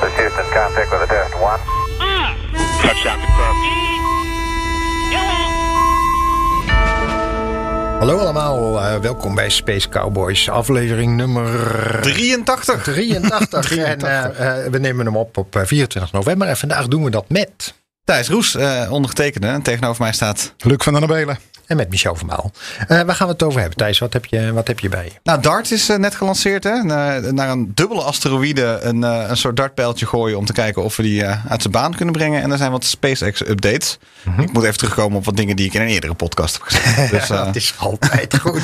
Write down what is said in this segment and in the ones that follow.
This Houston, contact with a test one. Touchdown confirmed. Hallo allemaal, eh, welkom bij Space Cowboys, aflevering nummer 83. 83. En eh, eh, we nemen hem op op eh, 24 november en vandaag doen we dat met. Thijs Roes, eh ondergetekende. En tegenover mij staat... Luc van den Abelen. En met Michel van Maal. Eh, waar gaan we het over hebben? Thijs, wat heb je, wat heb je bij je? Nou, Dart is eh, net gelanceerd. Hè? Naar, naar een dubbele asteroïde een, eh, een soort dartpijltje gooien... om te kijken of we die eh, uit zijn baan kunnen brengen. En er zijn wat SpaceX-updates. Ik moet even terugkomen op wat dingen die ik in een eerdere podcast heb gezegd. Dus eh dat is altijd goed.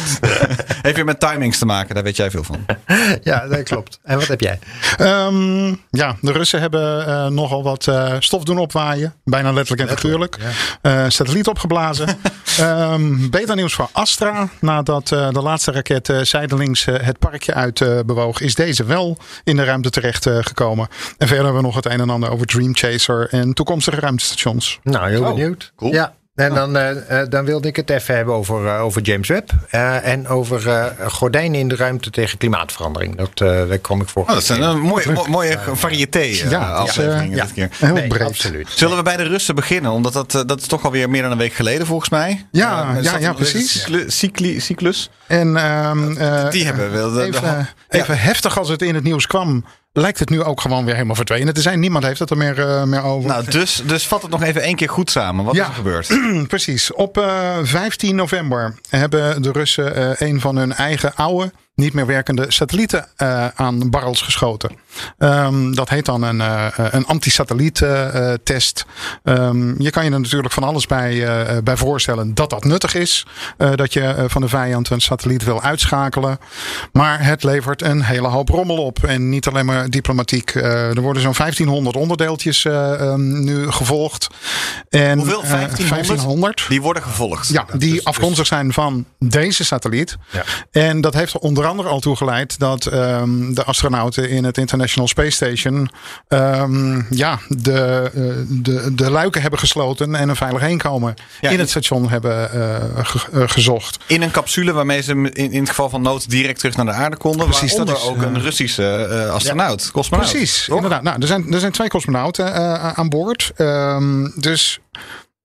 heeft weer met timings te maken. Daar weet jij veel van. ja, dat klopt. En wat heb jij? Ehm, ja, de Russen hebben eh, nogal wat eh, stof doen opwaaien. Bijna letterlijk en figuurlijk. Eh, satelliet opgeblazen. Ehm beter nieuws voor Astra. Nadat eh, de laatste raket eh, zijdelings het parkje uit eh, bewoog, is deze wel in de ruimte terecht eh, gekomen. En verder hebben we nog het een en ander over Dream Chaser en toekomstige ruimtestations. Nou, heel Oh, benieuwd. cool. Ja. En dan, eh, eh, dan wilde ik het even hebben over, eh, over James Webb. eh, en over eh, gordijnen in de ruimte tegen klimaatverandering. Dat, eh, daar kwam ik voor. Oh, dat zijn een mooie, mo- mooie variëteit eh, Ja, afleveringen ja. dit keer. Heel Nee, breed. absoluut. Zullen we bij de Russen beginnen? Omdat dat, dat is toch alweer meer dan een week geleden volgens mij. Ja, ja, ja, precies. cycli- Cyclus. En ehm, eh, Die hebben wel de- de- even, even heftig als het in het nieuws kwam, lijkt het nu ook gewoon weer helemaal verdwenen te zijn. Niemand heeft het er meer, eh, meer over. Nou, dus, dus vat het nog even één keer goed samen. Wat Ja. is er gebeurd? Precies. Op eh, 15 november hebben de Russen eh, een van hun eigen oude, niet meer werkende satellieten eh, aan barrels geschoten. Ehm, dat heet dan een, eh, een anti-satelliet-test. Ehm, je kan je er natuurlijk van alles bij, eh, bij voorstellen dat dat nuttig is. Eh, dat je eh, van de vijand een satelliet wil uitschakelen. Maar het levert een hele hoop rommel op. En niet alleen maar diplomatiek. Eh, er worden zo'n 1500 onderdeeltjes eh, ehm, nu gevolgd. En, Hoeveel? eh, 1500? 1500. Die worden gevolgd. Ja, die afkomstig zijn van deze satelliet. Ja. En dat heeft er onder andere al toe geleid dat ehm, de astronauten in het International Space Station ehm, ja, de, eh, de, de luiken hebben gesloten en een veilig heenkomen Ja, in het station hebben eh, ge- eh, gezocht. In een capsule waarmee ze in, in het geval van nood direct terug naar de aarde konden. Precies, dat is, ook een Russische astronaut, cosmonaut. Precies, toch? inderdaad. Nou, er, zijn, er zijn twee cosmonauten eh, aan boord. Ehm, dus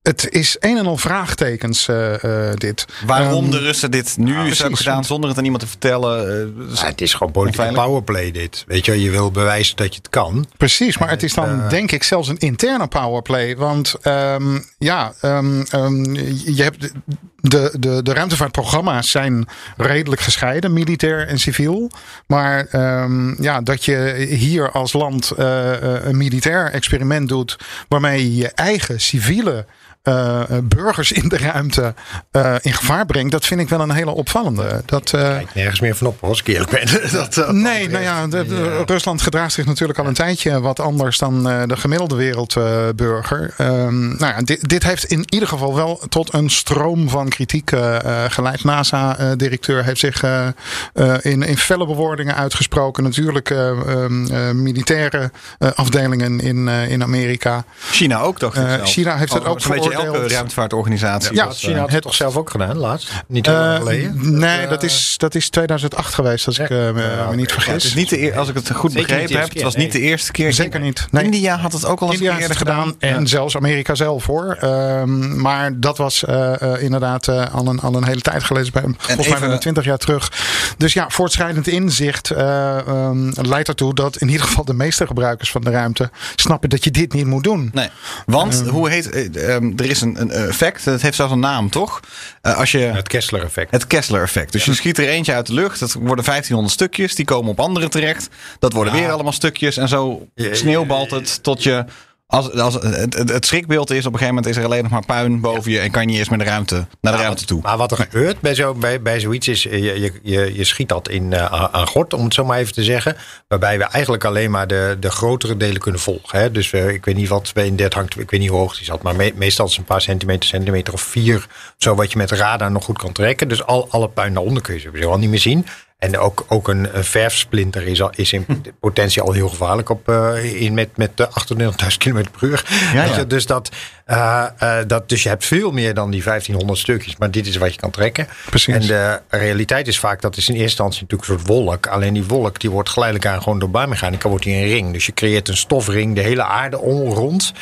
het is een en al vraagtekens, eh, eh, dit. Waarom Ehm, de Russen dit nu precies, hebben gedaan zonder het aan iemand te vertellen. eh, Ja, het is gewoon politieke powerplay dit. Weet je, je wil bewijzen dat je het kan. Precies, maar het is dan denk ik zelfs een interne powerplay. Want ehm, ja, ehm, ehm, je hebt de, de, de, ruimtevaartprogramma's zijn redelijk gescheiden, militair en civiel. Maar ehm, ja, dat je hier als land een militair experiment doet waarmee je je eigen civiele eh, eh, burgers in de ruimte eh, in gevaar brengt, dat vind ik wel een hele opvallende. Dat, eh, Kijk nergens meer van op, als ik eerlijk ben. dat, Nee, nou ja, de- de- Rusland gedraagt zich natuurlijk al een tijdje wat anders dan eh, de gemiddelde wereldburger. Ehm, nou ja, dit, dit heeft in ieder geval wel tot een stroom van kritiek eh, eh, geleid. NASA-directeur heeft zich eh, eh, in, in felle bewoordingen uitgesproken. Natuurlijk eh, ehm, eh, militaire eh, afdelingen in, eh, in Amerika. China ook, dacht ik zelf. China heeft het Oh, ook Elke ruimtevaartorganisatie. Ja, China had eh, het toch zelf ook gedaan, laatst? Niet heel lang Eh, geleden? nee, dat is, dat is 2008 geweest, als ik eh, me, niet vergis. het is niet de eer, als ik het goed begrepen heb, het was niet de eerste keer. Zeker niet. Nee. India had het ook al eens het gedaan en zelfs Amerika zelf hoor. Ehm, maar dat was eh, eh, inderdaad eh, al, een, al een hele tijd geleden. Bij, volgens mij even- bijna 20 jaar terug. Dus ja, voortschrijdend inzicht eh, ehm, leidt ertoe dat in ieder geval de meeste gebruikers van de ruimte snappen dat je dit niet moet doen. Nee, want Ehm. hoe heet, eh, ehm, er is een, een effect, het heeft zelfs een naam toch? Eh, als je, Het Kessler-effect. het Kessler-effect. Dus je schiet er eentje uit de lucht, dat worden 1500 stukjes, die komen op andere terecht. Dat worden weer allemaal stukjes en zo sneeuwbalt het tot je Als, als, het, het, het schrikbeeld is, op een gegeven moment is er alleen nog maar puin boven je en kan je niet eens meer de ruimte, naar de ruimte toe. Maar wat er gebeurt bij, zo, bij, bij zoiets is, je, je, je, je schiet dat in, uh, aan gort, om het zo maar even te zeggen. Waarbij we eigenlijk alleen maar de, de grotere delen kunnen volgen. Hè? Dus uh, ik weet niet wat bij een 30 hangt, ik weet niet hoe hoog die zat. Maar me, meestal is het een paar centimeter, centimeter of vier. Zo wat je met radar nog goed kan trekken. Dus al, alle puin daaronder kun je sowieso al niet meer zien. En ook, ook een, een verfsplinter is, al, is in potentie al heel gevaarlijk op, uh, in met, met 28.000 km per uur. Ja, ja. Dus, dat, uh, uh, dat, dus je hebt veel meer dan die 1500 stukjes. Maar dit is wat je kan trekken. Precies. En de realiteit is vaak, dat is in eerste instantie natuurlijk een soort wolk. Alleen die wolk die wordt geleidelijk aan gewoon door bouwmechanica wordt die een ring. Dus je creëert een stofring de hele aarde om rond.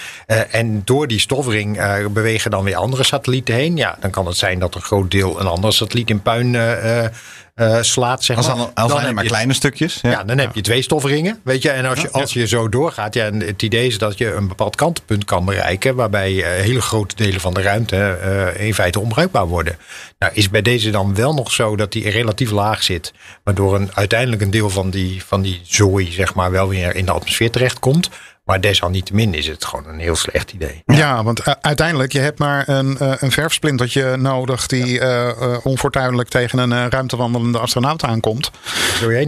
en door die stofring bewegen dan weer andere satellieten heen. Ja, dan kan het zijn dat een groot deel een andere satelliet in puin uh, slaat. Zeg als maar. dan, als dan alleen maar je, kleine stukjes. Ja, ja dan heb je twee stofringen. Weet je, en als je, als je zo doorgaat, ja, het idee is dat je een bepaald kantenpunt kan bereiken. waarbij uh, hele grote delen van de ruimte uh, in feite onbruikbaar worden. Nou, is bij deze dan wel nog zo dat die relatief laag zit. Waardoor een, uiteindelijk een deel van die, van die zooi, zeg maar, wel weer in de atmosfeer terechtkomt. Maar desalniettemin is het gewoon een heel slecht idee. Ja, ja want uh, uiteindelijk, je hebt maar een, uh, een verfsplintertje nodig die ja. uh, onfortuinlijk tegen een ruimtewandelende astronaut aankomt.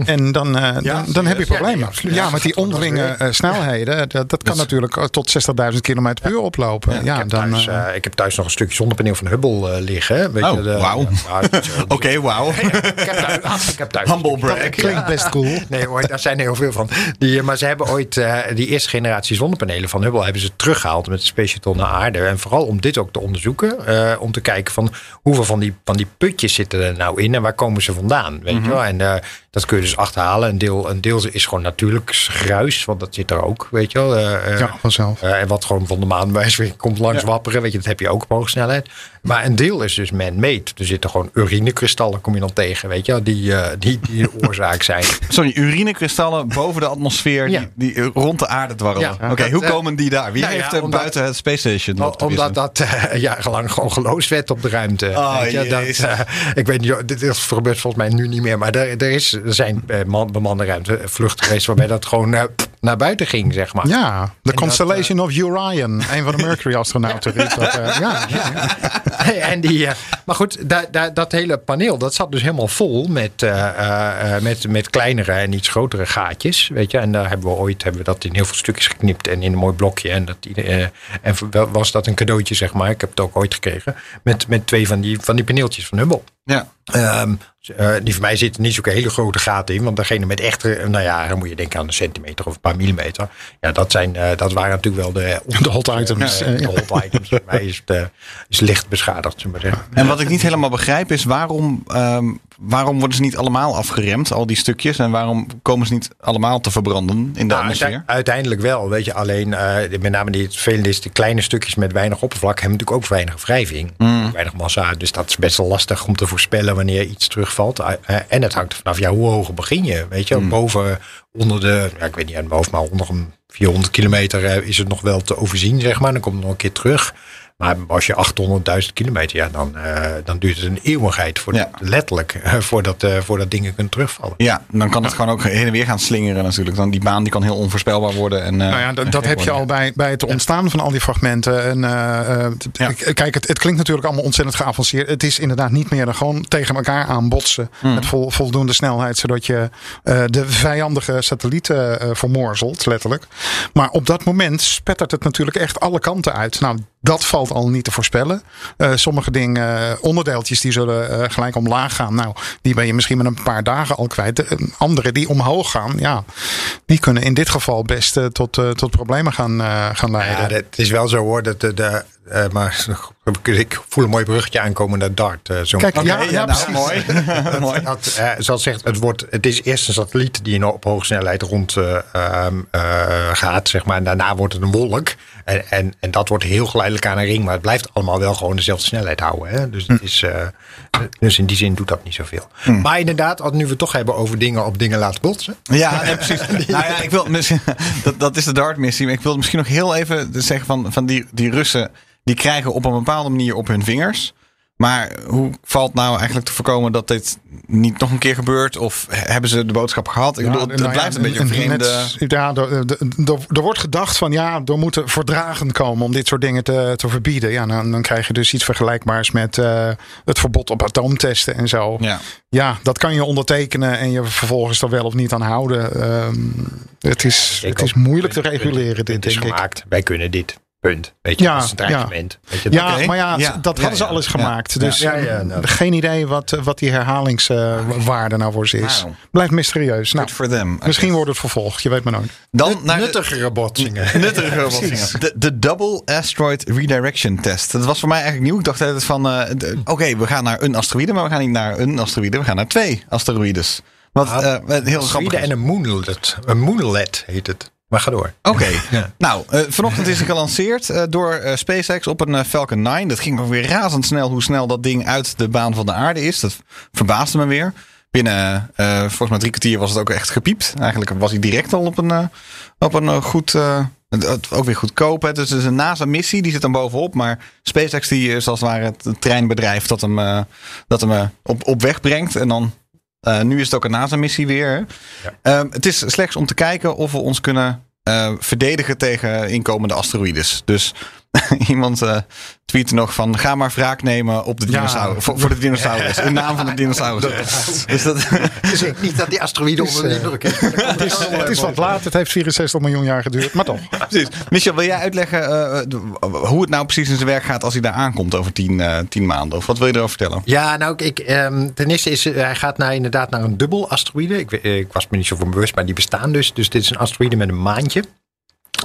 En dan, ja, dan, dan heb je problemen. Ja, ja met die onderlinge snelheden, dat, dat kan natuurlijk tot 60.000 km per uur oplopen. Ja, ik, heb dan, thuis, ik heb thuis nog een stukje zonnepaneel van Hubble liggen. Weet oh, je, wauw. Oké, wauw. ik heb thuis. Humble. Dat klinkt best cool. Nee hoor, daar zijn er heel veel van. Die, maar ze hebben ooit die eerste generatie generatie zonnepanelen van Hubble hebben ze teruggehaald met de Space Shuttle naar aarde. En vooral om dit ook te onderzoeken. Uh, om te kijken van hoeveel van die, van die putjes zitten er nou in en waar komen ze vandaan. Weet mm -hmm. je wel? En uh, dat kun je dus achterhalen. Een deel, een deel is gewoon natuurlijk gruis, want dat zit er ook, weet je wel. Uh, ja, vanzelf. en wat gewoon van de maan bij komt langs ja. wapperen, weet je, dat heb je ook op hoge snelheid. Maar een deel is dus man-made. Er zitten gewoon urinekristallen, kom je dan tegen, weet je wel, die, die, die de oorzaak zijn. Sorry, urinekristallen boven de atmosfeer Ja. die, die rond de aarde dwarrelen. Ja, Oké, hoe eh, komen die daar? Wie nou ja, heeft er omdat- buiten het Space Station op te Omdat dat eh, jarenlang gewoon geloosd werd op de ruimte. Oh, Weet je, dat, eh, ik weet niet, dit is- gebeurt volgens mij nu niet meer. Maar er, er, is, er zijn eh, man, bemande ruimtevluchten geweest waarbij dat gewoon eh, naar buiten ging, zeg maar. Ja, de dat, Constellation of Orion. Een van de Mercury-astronauten eh, ja, en die, eh, maar goed, da, da- dat hele paneel dat zat dus helemaal vol met, eh, eh, met, met kleinere en iets grotere gaatjes. Weet je? En daar hebben we ooit hebben we dat in heel veel stukjes geknipt en in een mooi blokje. En, dat, en was dat een cadeautje, zeg maar. Ik heb het ook ooit gekregen. Met, met twee van die, van die paneeltjes van Hubble. Ja. Ehm, eh, die van mij zitten niet zulke hele grote gaten in. Want degene met echte, nou ja, dan moet je denken aan een centimeter of een paar millimeter. Ja, dat, zijn, eh, dat waren natuurlijk wel de, De hot items, de hot items. Bij mij is het eh, is licht beschadigd, zullen we maar zeggen. En wat ik niet helemaal begrijp is waarom, ehm, waarom worden ze niet allemaal afgeremd, al die stukjes? En waarom komen ze niet allemaal te verbranden in de Nou, atmosfeer? uite- uiteindelijk wel, weet je. Alleen, eh, met name die, vervelende is, de kleine stukjes met weinig oppervlak hebben natuurlijk ook weinig wrijving. Weinig massa. Dus dat is best wel lastig om te voorspellen wanneer iets terugvalt. Eh, eh, en het hangt er vanaf, ja, hoe hoog begin je? Weet je, boven, onder de, ja, ik weet niet uit mijn hoofd, maar onder een 400 kilometer eh, is het nog wel te overzien, zeg maar. Dan komt het nog een keer terug. Maar als je 800.000 kilometer, ja, dan, eh, dan duurt het een eeuwigheid, voor, Ja. letterlijk, eh, voordat, eh, voordat dingen kunnen terugvallen. Ja, dan kan het gewoon ook heen en weer gaan slingeren natuurlijk. Dan die baan die kan heel onvoorspelbaar worden. En, eh, Nou ja, dat, heb je al bij, bij het ontstaan van al die fragmenten. En, eh, eh, Kijk, het, het klinkt natuurlijk allemaal ontzettend geavanceerd. Het is inderdaad niet meer dan gewoon tegen elkaar aanbotsen. Hmm. Met vol, voldoende snelheid, zodat je eh, de vijandige satellieten eh vermorzelt, letterlijk. Maar op dat moment spettert het natuurlijk echt alle kanten uit. Nou, dat valt al niet te voorspellen. Eh, sommige dingen, eh, onderdeeltjes, die zullen eh, gelijk omlaag gaan. Nou, die ben je misschien met een paar dagen al kwijt. De, andere die omhoog gaan, ja, die kunnen in dit geval best tot, tot problemen gaan, gaan leiden. Ja, het is wel zo hoor. Dat de, de, eh, maar ik voel een mooi bruggetje aankomen naar Dart. eh, zo Kijk, Oké, ja, ja, ja, nou, precies. mooi. mooi. Dat, eh, zoals zegt, het, wordt, het is eerst een satelliet die in op hoge snelheid rond eh, ehm, eh, gaat, zeg maar. En daarna wordt het een wolk. En, en, en dat wordt heel geleidelijk aan een ring. Maar het blijft allemaal wel gewoon dezelfde snelheid houden. Hè? Dus, het is, eh, dus in die zin doet dat niet zoveel. Maar inderdaad, als nu we het toch hebben over dingen op dingen laten botsen. Ja, nee, precies. nou ja, ik wil, misschien- dat, dat is de DART-missie. Maar ik wil misschien nog heel even zeggen van, van die, die Russen... die krijgen op een bepaalde manier op hun vingers... Maar hoe valt nou eigenlijk te voorkomen dat dit niet nog een keer gebeurt? Of hebben ze de boodschap gehad? Ik Ja, bedoel, het nou ja, blijft een beetje een vreemde... net- ja, er, er- er- er wordt gedacht van ja, er moeten verdragen komen om dit soort dingen te, te verbieden. Ja, dan, dan krijg je dus iets vergelijkbaars met eh, het verbod op atoomtesten en zo. Ja. Ja, dat kan je ondertekenen en je vervolgens er wel of niet aan houden. Ehm, het is, het is moeilijk te reguleren, dit is denk ik. Wij kunnen dit. Punt. Weet je, Ja, dat is een ja. dreigement. Weet je, Ja, maar ja, Ja, dat ja, hadden ze ja. alles gemaakt. Ja. Dus Ja, ja, nou. geen idee wat, wat die herhalingswaarde nou voor ze is. Nou. Blijft mysterieus. Nou, Good for them. misschien wordt het vervolgd, je weet maar nooit. Dan naar Nuttigere botsingen. nuttige botsingen. De, de Double Asteroid Redirection Test. Dat was voor mij eigenlijk nieuw. Ik dacht altijd van, eh, oké, we gaan naar een asteroïde, maar we gaan niet naar een asteroïde. We gaan naar twee asteroïdes. Wat Ah, eh, heel grappig en een moonlet. Een moonlet heet het. Maar ga door. Oké, Ja. nou, eh, vanochtend is hij gelanceerd eh, door eh, SpaceX op een Falcon 9. Dat ging weer razendsnel hoe snel dat ding uit de baan van de aarde is. Dat verbaasde me weer. Binnen, volgens mij drie kwartier was het ook echt gepiept. Eigenlijk was hij direct al op een, op een goed, het- het- ook weer goedkoop. Hè. Dus het is een NASA-missie, die zit dan bovenop. Maar SpaceX die is als het ware het treinbedrijf dat hem, dat hem op, op weg brengt. En dan, eh, nu is het ook een NASA-missie weer. Ehm, het is slechts om te kijken of we ons kunnen eh, verdedigen tegen inkomende asteroïdes. Dus iemand eh tweette nog van ga maar wraak nemen op de Ja. dinosaurus. Voor, voor de dinosaurus. In naam van de dinosaurus. Dus dat, Dus ik niet dat die asteroïde onder de indruk is. Het is, het is wat laat, het heeft 64 miljoen jaar geduurd, maar toch. precies. Michel, wil jij uitleggen eh, hoe het nou precies in zijn werk gaat als hij daar aankomt over tien, eh, tien maanden? Of wat wil je erover vertellen? Ja, nou, ik, ehm, ten eerste is eh, hij gaat naar, inderdaad naar een dubbel asteroïde. Ik, eh, ik was me niet zo van bewust, maar die bestaan dus. Dus dit is een asteroïde met een maantje.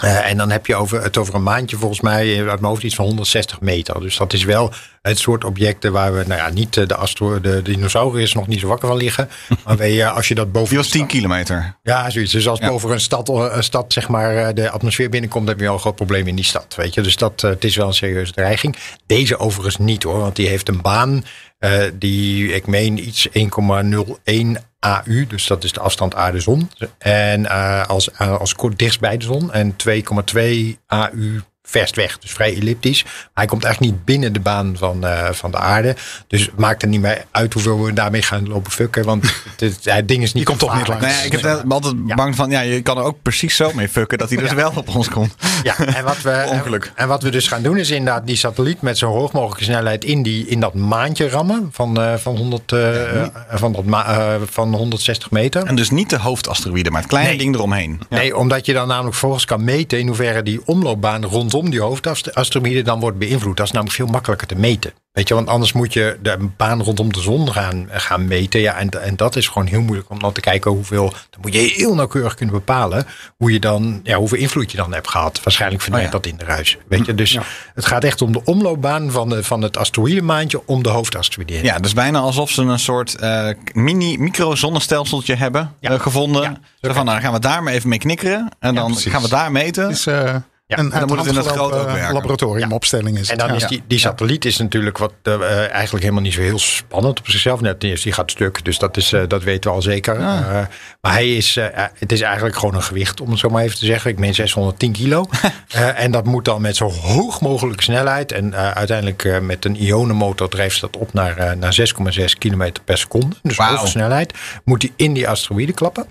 Eh, en dan heb je over, het over een maandje volgens mij eh, uit mijn hoofd iets van 160 meter. Dus dat is wel het soort objecten waar we, nou ja, niet eh, de, astro de, de dinosaurus nog niet zo wakker van liggen. Maar als je dat boven Die was de 10 stad- kilometer. Ja, zoiets. Dus als Ja. boven een stad, een stad zeg maar, de atmosfeer binnenkomt, heb je al een groot probleem in die stad. Weet je? Dus dat, het is wel een serieuze dreiging. Deze overigens niet hoor, want die heeft een baan eh, die, ik meen, iets 1,01 AU. Dus dat is de afstand aarde-zon. En eh, als, eh, als kort dichtst bij de zon. En 2,2 AU verst weg. Dus vrij elliptisch. Maar hij komt eigenlijk niet binnen de baan van, eh, van de aarde. Dus het maakt er niet meer uit hoeveel we daarmee gaan lopen fucken. Want het, het, het ding is niet komt toch niet langs. Nou ja, ik heb er altijd bang van, ja, je kan er ook precies zo mee fucken dat hij dus wel op ons komt. Ja, en wat, we, Ongeluk. en wat we dus gaan doen is inderdaad die satelliet met zo hoog mogelijke snelheid in, die, in dat maantje rammen van, eh, van, 100, eh, van, dat eh, van 160 meter. En dus niet de hoofdasteroïde, maar het kleine Nee. ding eromheen. Nee, omdat je dan namelijk volgens kan meten in hoeverre die omloopbaan rondom die hoofdasteroïde dan wordt beïnvloed. Dat is namelijk veel makkelijker te meten. Weet je, want anders moet je de baan rondom de zon gaan, gaan meten. Ja, en, en dat is gewoon heel moeilijk om dan te kijken hoeveel. Dan moet je heel nauwkeurig kunnen bepalen hoe je dan, ja, hoeveel invloed je dan hebt gehad. Waarschijnlijk verdwijnt Oh ja. dat in de ruis. Weet je, dus het gaat echt om de omloopbaan van, de, van het asteroïdemaantje om de hoofdasteroïde. Ja, dus bijna alsof ze een soort eh, mini micro-zonnestelseltje hebben Ja. eh, gevonden. Ja, Zo van, nou, dan gaan we daar maar even mee knikkeren. En dan precies. gaan we daar meten. Eh, een dan moet het in het ook uitgelopen werken. laboratoriumopstelling is En dan ja. is die, die satelliet is natuurlijk wat eh, eh, eigenlijk helemaal niet zo heel spannend op zichzelf. Net eerst, die gaat stuk, dus dat, is, eh, dat weten we al zeker. Ah. Eh, maar hij is, eh, eh, het is eigenlijk gewoon een gewicht, om het zo maar even te zeggen. Ik meen 610 kilo. Eh, en dat moet dan met zo hoog mogelijke snelheid. En eh, uiteindelijk eh, met een ionenmotor drijft dat op naar, eh, naar 6,6 kilometer per seconde. Dus Wauw. hoge snelheid. Moet hij in die asteroïde klappen.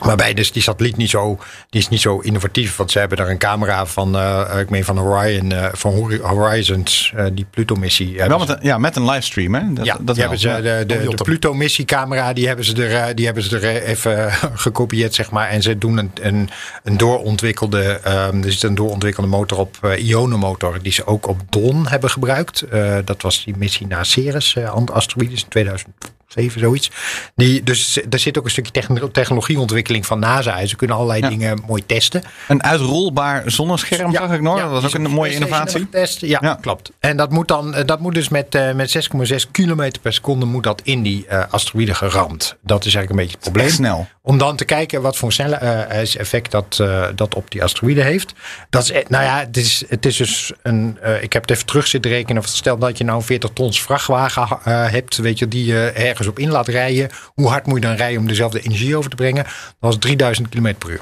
Waarbij dus die satelliet niet zo, die is niet zo innovatief. Want ze hebben daar een camera van, eh, ik meen van Orion, eh, van Hori- Horizons, eh, die Pluto-missie. Wel met een, ja, met een livestream, hè? Dat, ja, dat hebben ze, de, de, de Pluto-missiecamera, die hebben ze er, die hebben ze er even gekopieerd, zeg maar. En ze doen een, een, een doorontwikkelde, ehm, er zit een doorontwikkelde motor op, ionenmotor, die ze ook op Dawn hebben gebruikt. Dat was die missie naar Ceres, eh, asteroïdes in 2007, zoiets. Die, dus er zit ook een stukje techno- technologieontwikkeling van NASA. Ze kunnen allerlei Ja. dingen mooi testen. Een uitrolbaar zonnescherm, zag ik nog. Ja, dat was ook een mooie innovatie. getest. Ja, Ja. klopt. En dat moet dan, eh, dat moet dus met, eh, met 6,6 kilometer per seconde moet dat in die eh, asteroïde geramd. Dat is eigenlijk een beetje het probleem. Snel. Om dan te kijken wat voor snelle effect dat, dat op die asteroïde heeft. Dat is, eh, nou ja, het is, het is dus een. ik heb het even terug zitten rekenen. Stel dat je nou een 40 tons vrachtwagen hebt, weet je, die je ergens op in laat rijden. Hoe hard moet je dan rijden om dezelfde energie over te brengen? Dat is 3000 km per uur.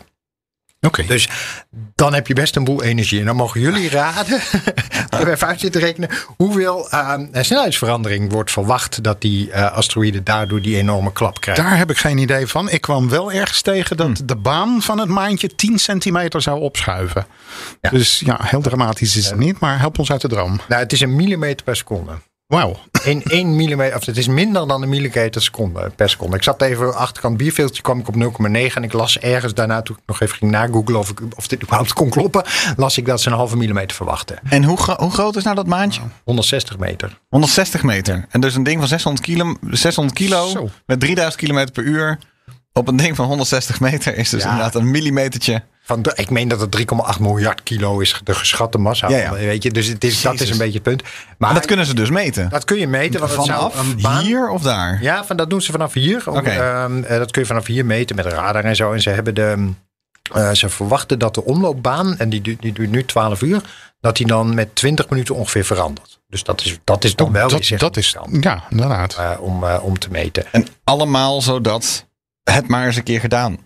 Oké. Dus dan heb je best een boel energie. En dan mogen jullie raden, heb even uit zitten rekenen, hoeveel uh, snelheidsverandering wordt verwacht dat die uh, asteroïde daardoor die enorme klap krijgt. Daar heb ik geen idee van. Ik kwam wel ergens tegen dat Hm. de baan van het maantje 10 centimeter zou opschuiven. Ja. Dus ja, heel dramatisch is het niet, maar help ons uit de droom. Nou, het is een millimeter per seconde. Wauw. In 1 millimeter, of het is minder dan een millimeter seconde, per seconde. Ik zat even achterkant bierveeltje, kwam ik op 0,9 en ik las ergens daarna, toen ik nog even ging nagooglen of, ik, of dit überhaupt kon kloppen, las ik dat ze een halve millimeter verwachten. En hoe, gro- hoe groot is nou dat maandje? 160 meter. 160 meter. En dus een ding van 600 kilo, 600 kilo Zo. met 3000 kilometer per uur. Op een ding van 160 meter is dus Ja. inderdaad een millimetertje. Van de, ik meen dat het 3,8 miljard kilo is de geschatte massa. Ja, ja. Weet je, dus het is, dat is een beetje het punt. Maar dat kunnen ze dus meten. dat kun je meten. Want het zou Vanaf een baan, hier of daar? Ja, van, dat doen ze vanaf hier. Om, ehm, eh, dat kun je vanaf hier meten met radar en zo. En ze hebben de. eh, ze verwachten dat de omloopbaan, en die, duurt- die duurt nu 12 uur, dat die dan met 20 minuten ongeveer verandert. Dus dat is, dat is dan wel dat, dat is, ja, inderdaad. eh, om, om te meten. En allemaal zodat het maar eens een keer gedaan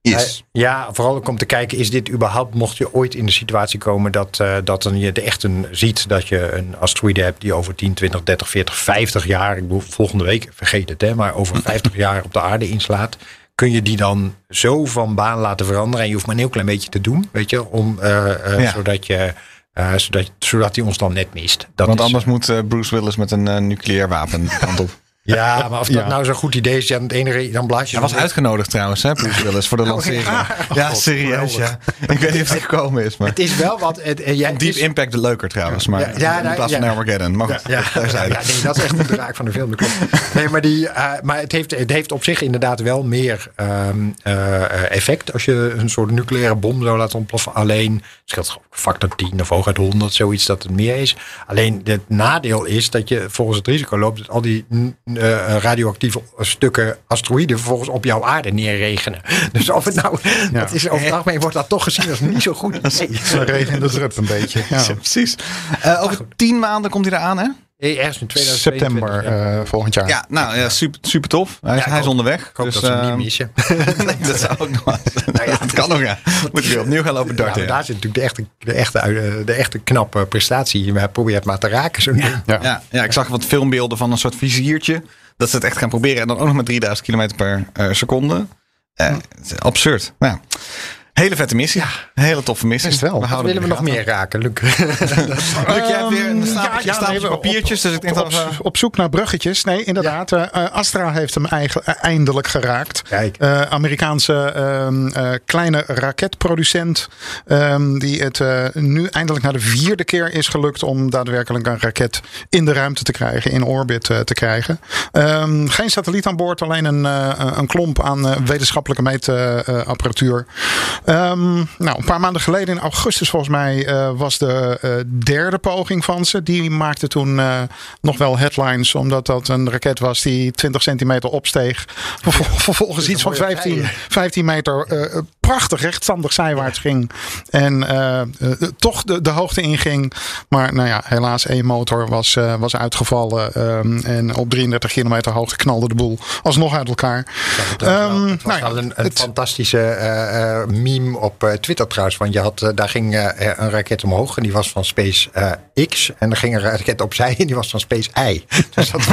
is. Ja, vooral ook om te kijken, is dit überhaupt, mocht je ooit in de situatie komen dat, eh, dat dan je de echt een, ziet dat je een asteroïde hebt die over 10, 20, 30, 40, 50 jaar, ik bedoel volgende week, vergeet het hè, maar over 50 jaar op de aarde inslaat. Kun je die dan zo van baan laten veranderen? En je hoeft maar een heel klein beetje te doen, weet je, om, eh, eh, Ja. zodat, je, zodat, zodat hij ons dan net mist. Dat Want is- anders moet Bruce Willis met een nucleair wapen kant op. Ja, maar of dat Ja. nou zo'n goed idee is, ja, het enige, dan blaas je Hij was uitgenodigd trouwens, hè, Bruce Willis, voor de lancering. Ja, serieus, ja. Ik weet niet of het gekomen is, maar... Het is wel wat. Het, eh, het Deep is- Impact leuker trouwens, maar Ja, ja, in nou, plaats van ja. Armageddon. Maar goed, Ja, daar ja, zijn ja, nee, dat is echt de draak van de film. Nee, maar, die, eh, maar het, heeft, het heeft op zich inderdaad wel meer ehm, eh, effect als je een soort nucleaire bom zou laten ontploffen. Alleen scheelt geloof ik factor 10 of hooguit 100, zoiets dat het meer is. Alleen het nadeel is dat je volgens het risico loopt dat al die mm, eh, radioactieve stukken asteroïden vervolgens op jouw aarde neerregenen. Dus of het nou, dat is over het algemeen wordt dat toch gezien als niet zo goed. idee. Ze regen in de drup een beetje. Ja. Ja, precies. Eh, over tien maanden komt hij eraan, hè? Eh, Ergens in 2022. September ja. eh, volgend jaar. Ja, nou ja, super, super tof. Hij, is- hij onderweg. Ik hoop dus, dat ze hem niet missen. nee, dat zou ook nog wel. Nou ja, het kan nog, ja. Moet ik weer opnieuw gaan lopen darten. daar zit natuurlijk de echte, de echte, de echte knappe prestatie. Je probeert maar te raken. Ding. Ja. ja. ja, ik zag wat filmbeelden van een soort viziertje. Dat ze het echt gaan proberen. En dan ook nog met 3000 km per eh, seconde. Eh, is absurd. Nou, ja. Hele vette missie. Een hele toffe missie. Is wel. Houden willen we nog meer raken, Luc? Luc, jij hebt weer een Ehm, stapeltje, stapeltje nee, we- papiertjes. dus ik denk op, dat we... op, op zoek naar bruggetjes. Nee, inderdaad. eh, eh, Astra heeft hem eigen, eh, eindelijk geraakt. Kijk. Amerikaanse ehm, eh, kleine raketproducent. ehm, die het nu eindelijk na de vierde keer is gelukt om daadwerkelijk een raket in de ruimte te krijgen, in orbit te krijgen. Geen satelliet aan boord, alleen een, een klomp aan wetenschappelijke meetapparatuur. Ehm, nou, een paar maanden geleden, in augustus volgens mij, eh, was de eh, derde poging van ze. Die maakte toen eh, nog wel headlines, omdat dat een raket was die 20 centimeter opsteeg. Vervol- Vervolgens iets van mooi op 15, zij, 15 meter prachtig rechtstandig zijwaarts ging. En eh, eh, toch de, de hoogte inging. Maar nou ja, helaas één motor was, eh, was uitgevallen. ehm, en op 33 kilometer hoogte knalde de boel alsnog uit elkaar. Het was nou ja, een, een het- fantastische meme op Twitter trouwens. Want je had, daar ging een raket omhoog en die was van Space X. En er ging een raket opzij en die was van Space Y. Dus dat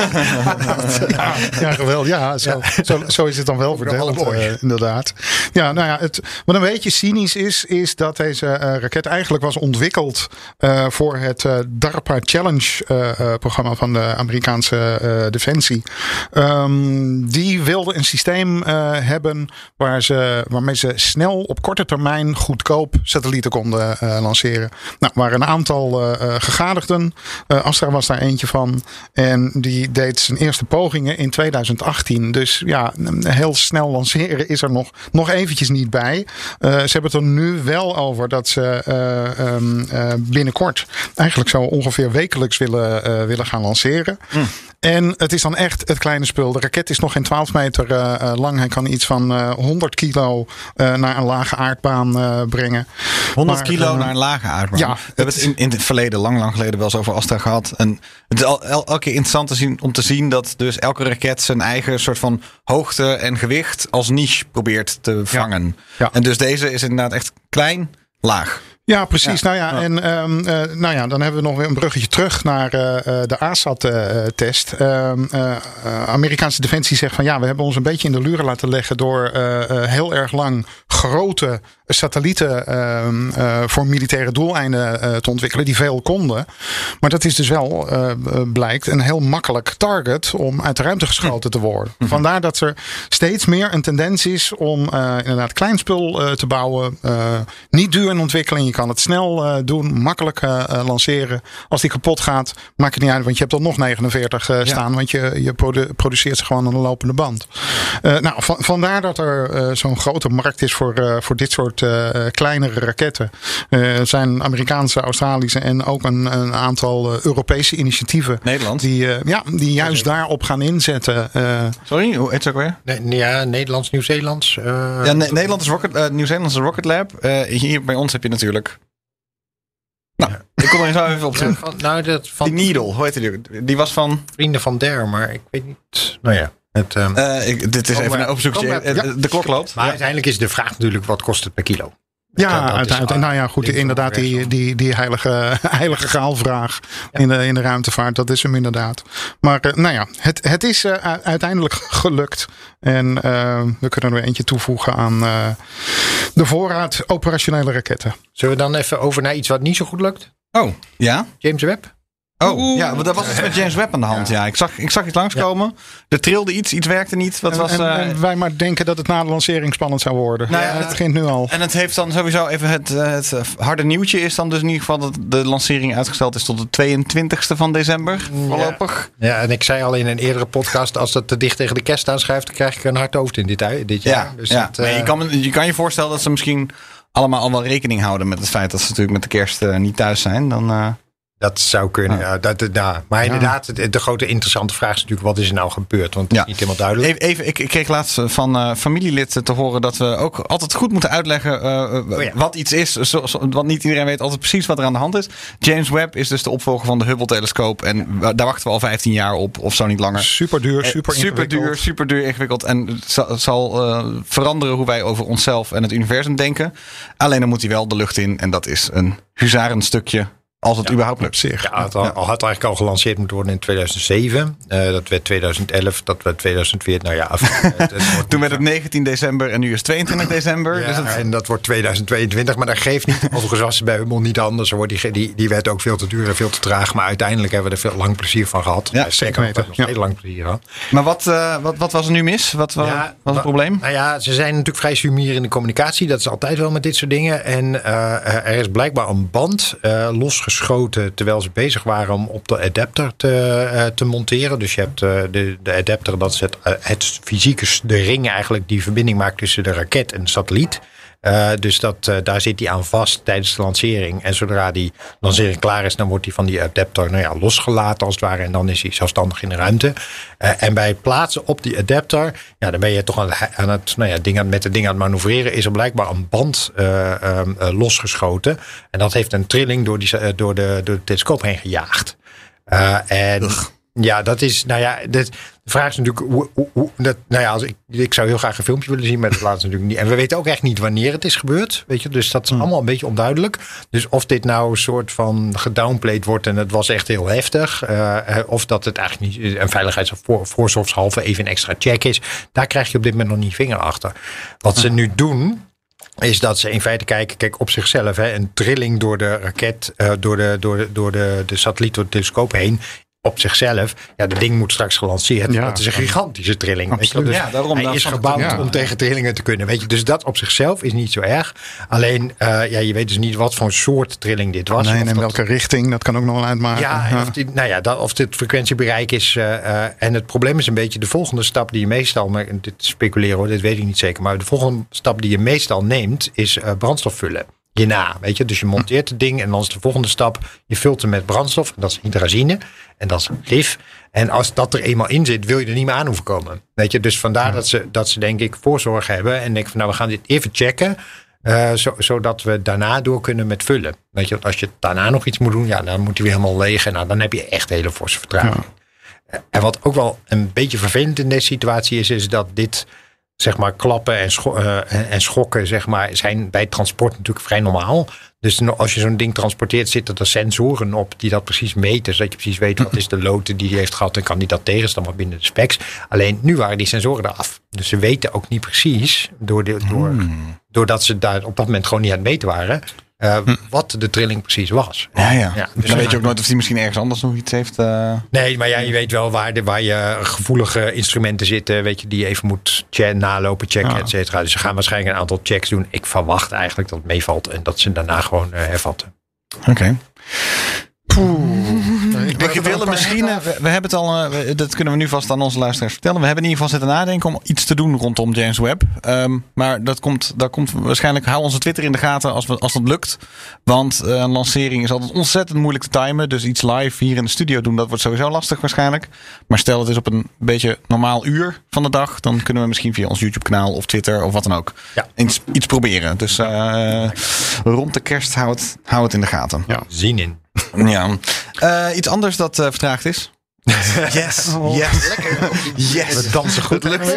Ja, ja, geweldig. Ja, zo, Zo, zo is het dan wel verdeeld, eh, inderdaad. Ja, nou ja, het, wat een beetje cynisch is, is dat deze eh, raket eigenlijk was ontwikkeld eh, voor het eh, DARPA Challenge programma van de Amerikaanse Defensie. Ehm, die wilde een systeem hebben waar ze, waarmee ze snel op korte termijn goedkoop satellieten konden lanceren. Nou, waren een aantal gegadigden. Astra was daar eentje van. En die deed zijn eerste pogingen in 2018. Dus ja, heel snel lanceren is er nog, nog eventjes niet bij. Eh, ze hebben het er nu wel over dat ze eh, ehm, eh, binnenkort eigenlijk zo ongeveer wekelijks willen, willen gaan lanceren. En het is dan echt het kleine spul. De raket is nog geen 12 meter eh, eh, lang. Hij kan iets van eh, 100 kilo eh, naar een lage aardbaan brengen. 100 Maar, kilo naar een lage aardbaan. ja, we hebben het in, in het verleden, lang, lang geleden, wel eens over Astra gehad. En het is al, el- elke keer interessant te zien, om te zien dat dus elke raket zijn eigen soort van hoogte en gewicht als niche probeert te vangen. Ja. En dus deze is inderdaad echt klein, laag. Ja, precies. Ja. Nou ja, en ehm, eh, nou ja, dan hebben we nog weer een bruggetje terug naar eh, eh, de ASAT-test. Ehm, eh, eh, Amerikaanse defensie zegt van ja, we hebben ons een beetje in de luren laten leggen door heel erg lang grote satellieten ehm, eh, voor militaire doeleinden eh, te ontwikkelen, die veel konden. Maar dat is dus wel, eh, blijkt, een heel makkelijk target om uit de ruimte geschoten te worden. Vandaar dat er steeds meer een tendens is om inderdaad klein spul te bouwen. niet duur in ontwikkeling. Je kan het snel doen, makkelijk lanceren. Als die kapot gaat, maakt het niet uit, want je hebt er nog 49 eh, staan. Want je, je produ- produceert ze gewoon aan de lopende band. Nou, van, vandaar dat er zo'n grote markt is voor, voor dit soort eh, kleinere raketten. Eh, Er zijn Amerikaanse, Australische en ook een, een aantal eh, Europese initiatieven. Nederland. Die, eh, ja, die juist daarop gaan inzetten. Eh, Sorry, hoe heet het ook weer? Nee, ja, Nederlands, Nieuw-Zeelands. eh, Ja, Ne- Nederland is Rocket, eh, Nieuw-Zeeland is een Rocket Lab. Eh, hier bij ons heb je natuurlijk. Nou, ik kom er zo even op ja, terug. van, nou, dat van Die Needle, hoe heet die? Die was van. vrienden van Der, maar ik weet niet. Nou ja, het, ehm, eh, ik, dit is even een opzoekje. Eh, De klok loopt. maar uiteindelijk is de vraag natuurlijk, wat kost het per kilo? Ja, uiteindelijk. Nou ja, goed. Inderdaad, die, die, die heilige, heilige gaalvraag in, de, in de ruimtevaart. Dat is hem inderdaad. Maar eh, nou ja, het, het is eh, uiteindelijk gelukt. En we kunnen er weer eentje toevoegen aan eh, de voorraad operationele raketten. Zullen we dan even over naar iets wat niet zo goed lukt? Oh, ja? James Webb? Oh, ja, want dat was iets met James Webb aan de hand. Ja, ik, zag, ik zag iets langskomen. Er trilde iets, iets werkte niet. Wat En, was, en, eh, en wij maar denken dat het na de lancering spannend zou worden. Nou ja, het begint nu al. en het heeft dan sowieso even het, eh, het harde nieuwtje is dan dus in ieder geval dat de lancering uitgesteld is tot de 22e van december. Voorlopig. Ja, en ik zei al in een eerdere podcast, als dat te dicht tegen de kerst aanschrijft, dan krijg ik een hard hoofd in dit, dit jaar. Ja, Dus ja. dat, eh, Nee, je, kan, je kan je voorstellen dat ze misschien allemaal al wel rekening houden met het feit dat ze natuurlijk met de kerst eh, niet thuis zijn. Dan, eh, Dat zou kunnen, ja. Dat, ja. Maar inderdaad, de, de grote interessante vraag is natuurlijk, wat is er nou gebeurd? Want het Ja. is niet helemaal duidelijk. Even, even ik, ik kreeg laatst van eh familielid te horen dat we ook altijd goed moeten uitleggen eh, Oh wat iets is. Zo, zo- want niet iedereen weet altijd precies wat er aan de hand is. James Webb is dus de opvolger van de Hubble-telescoop. En daar wachten we al 15 jaar op, of zo niet langer. Super duur, Eh, super super duur, ingewikkeld. super duur ingewikkeld. En het zal, eh, veranderen hoe wij over onszelf en het universum denken. Alleen dan moet hij wel de lucht in. En dat is een huzarenstukje, als het überhaupt lukt. zich. Ja, het al, had eigenlijk al gelanceerd moeten worden in 2007. Eh, dat werd 2011, dat werd 2014. Nou ja, af, het- het wordt Toen werd het 19 december en nu is het 22 december. Ja, dus het, en dat wordt 2022, maar dat geeft niet. Overigens was het bij Hummel niet anders. hoor. Die, die, die werd ook veel te duur en veel te traag. Maar uiteindelijk hebben we er veel lang plezier van gehad. Ja, Eh, zeker nog- heel lang plezier gehad. Maar wat, eh, wat, wat was er nu mis? Wat Ja, was het probleem? Nou ja, ze zijn natuurlijk vrij sumier in de communicatie. Dat is altijd wel met dit soort dingen. En er is blijkbaar een band eh, losgeschoten terwijl ze bezig waren om op de adapter te, eh, te monteren. Dus je hebt eh, de, de adapter, dat is het, eh, het fysieke, de ring eigenlijk die verbinding maakt tussen de raket en de satelliet. Eh, dus dat, eh, daar zit hij aan vast tijdens de lancering. En zodra die lancering klaar is, dan wordt hij van die adapter nou ja, losgelaten als het ware. En dan is hij zelfstandig in de ruimte. Eh, en bij het plaatsen op die adapter, ja, dan ben je toch aan het, aan het, nou ja, ding aan, met de ding aan het manoeuvreren. Is er blijkbaar een band eh, ehm, eh, losgeschoten. En dat heeft een trilling door, die, door, de, door de telescoop heen gejaagd. En ja, dat is, nou ja, de, de vraag is natuurlijk, hoe, hoe, hoe- dat, nou ja, als ik, ik zou heel graag een filmpje willen zien, maar dat laat ze natuurlijk niet. En we weten ook echt niet wanneer het is gebeurd, weet je, dus dat is allemaal een beetje onduidelijk. Dus of dit nou een soort van gedownplayed wordt en het was echt heel heftig, eh, eh, of dat het eigenlijk niet een veiligheids- of voor, voorzorgshalve even een extra check is, daar krijg je op dit moment nog niet vinger achter. Wat ze nu doen, is dat ze in feite kijken, kijk op zichzelf, hè, een trilling door de raket, eh, door, de, door, de, door de, de satelliet, door de telescoop heen. Op zichzelf, ja, dat ding moet straks gelanceerd. Ja. dat is een gigantische trilling. Weet je? Absoluut. Dus Ja, daarom, hij dat is gebouwd ja. om tegen trillingen te kunnen. Weet je? Dus dat op zichzelf is niet zo erg. Alleen, eh, ja, je weet dus niet wat voor soort trilling dit was. Nee, Of en in dat- welke richting, dat kan ook nog wel uitmaken. ja, en of, die, nou ja, dat, of dit frequentiebereik is. eh, eh, en het probleem is een beetje de volgende stap die je meestal, maar dit speculeren hoor, dit weet ik niet zeker. Maar de volgende stap die je meestal neemt is brandstof vullen. je na. Weet je? Dus je monteert het ding en dan is de volgende stap, je vult hem met brandstof. Dat is hydrazine en dat is gif. En als dat er eenmaal in zit, wil je er niet meer aan hoeven komen. Weet je? Dus vandaar dat, ze, dat ze denk ik voorzorg hebben en denken van nou we gaan dit even checken. eh, zo, zodat we daarna door kunnen met vullen. Weet je, als je daarna nog iets moet doen, ja, dan moet hij weer helemaal leeg. En nou, dan heb je echt hele forse vertraging. En wat ook wel een beetje vervelend in deze situatie is, is dat dit, zeg maar, klappen en, scho- eh, en schokken, zeg maar, zijn bij transport natuurlijk vrij normaal. Dus als je zo'n ding transporteert, zitten er sensoren op die dat precies meten. Zodat je precies weet wat is de lote die hij heeft gehad en kan die dat tegen, is dan maar binnen de specs. Alleen nu waren die sensoren eraf. Dus ze weten ook niet precies, door de, door, doordat ze daar op dat moment gewoon niet aan het meten waren, eh, wat de trilling precies was. Ja, ja. Ja, dus dan weet je ook nooit of hij misschien ergens anders nog iets heeft. eh. Nee, maar ja, je weet wel waar, de, waar je gevoelige instrumenten zitten. Weet je, die je even moet che- nalopen, checken, Ja. et cetera. Dus ze gaan waarschijnlijk een aantal checks doen. Ik verwacht eigenlijk dat het meevalt en dat ze daarna gewoon eh, hervatten. Oké. Ik We willen misschien, eh, we, we hebben het al, eh, we- dat kunnen we nu vast aan onze luisteraars vertellen. We hebben in ieder geval zitten nadenken om iets te doen rondom James Webb. Ehm, maar dat komt, dat komt waarschijnlijk, hou onze Twitter in de gaten als, we, als dat lukt. Want eh, een lancering is altijd ontzettend moeilijk te timen. Dus iets live hier in de studio doen, dat wordt sowieso lastig waarschijnlijk. Maar stel het is op een beetje normaal uur van de dag. Dan kunnen we misschien via ons YouTube kanaal of Twitter of wat dan ook Ja. iets, iets proberen. Dus eh, rond de kerst hou het, hou het in de gaten. Ja. Zin in. Ja. Eh, iets anders dat eh, vertraagd is. Yes. Yes. Yes. We dansen goed. Lukt.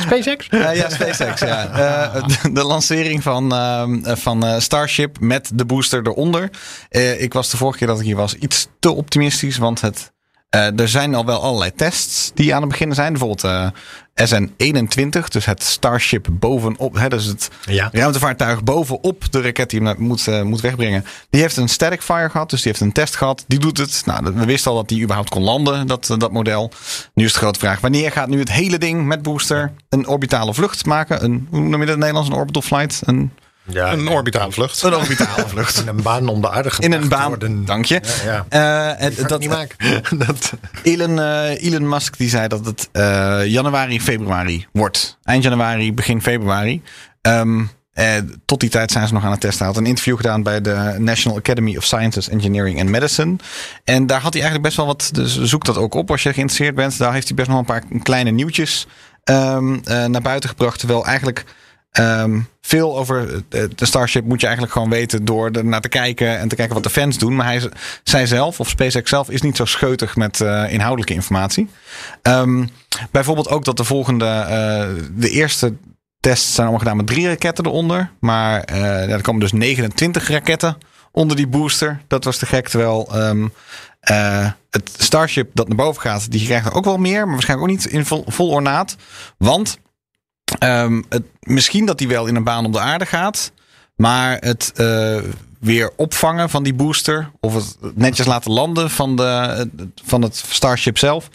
SpaceX? Eh, ja, SpaceX. Ja. Eh, de, de lancering van, ehm, van eh, Starship met de booster eronder. Eh, ik was de vorige keer dat ik hier was iets te optimistisch. Want het, eh, er zijn al wel allerlei tests die aan het beginnen zijn. Bijvoorbeeld eh, SN21, dus het Starship bovenop. Hè, dus het Ja. ruimtevaartuig bovenop de raket die hem moet, eh, moet wegbrengen. Die heeft een static fire gehad, dus die heeft een test gehad. Die doet het. Nou, we wisten al dat die überhaupt kon landen, dat, dat model. Nu is de grote vraag, wanneer gaat nu het hele ding met booster een orbitale vlucht maken? Een, hoe noem je dat in het Nederlands? Een orbital flight? Een, Ja, Een orbitale vlucht. een orbitale vlucht. in een baan om de aarde In een baan, worden. dank je. Ja, ja. Eh, Dat, dat, niet maken. dat, Elon, eh, Elon Musk die zei dat het eh, januari, februari wordt. Eind januari, begin februari. Ehm, eh, tot die tijd zijn ze nog aan het testen. Hij had een interview gedaan bij de National Academy of Sciences, Engineering and Medicine. En daar had hij eigenlijk best wel wat. Dus zoek dat ook op als je geïnteresseerd bent. Daar heeft hij best nog een paar kleine nieuwtjes ehm, eh, naar buiten gebracht. Terwijl eigenlijk. Ehm, veel over eh, de Starship moet je eigenlijk gewoon weten door er naar te kijken en te kijken wat de fans doen. Maar hij, zij zelf, of SpaceX zelf, is niet zo scheutig met eh, inhoudelijke informatie. Ehm, bijvoorbeeld ook dat de volgende, eh, de eerste tests zijn allemaal gedaan met drie raketten eronder. Maar er komen dus 29 raketten onder die booster. Dat was te gek. Terwijl ehm, eh, het Starship dat naar boven gaat, die krijgt er ook wel meer. Maar waarschijnlijk ook niet in vol ornaat. Want Ehm, misschien dat die wel in een baan om de aarde gaat. Maar het eh, weer opvangen van die booster. Of het netjes laten landen van, de, van het Starship zelf.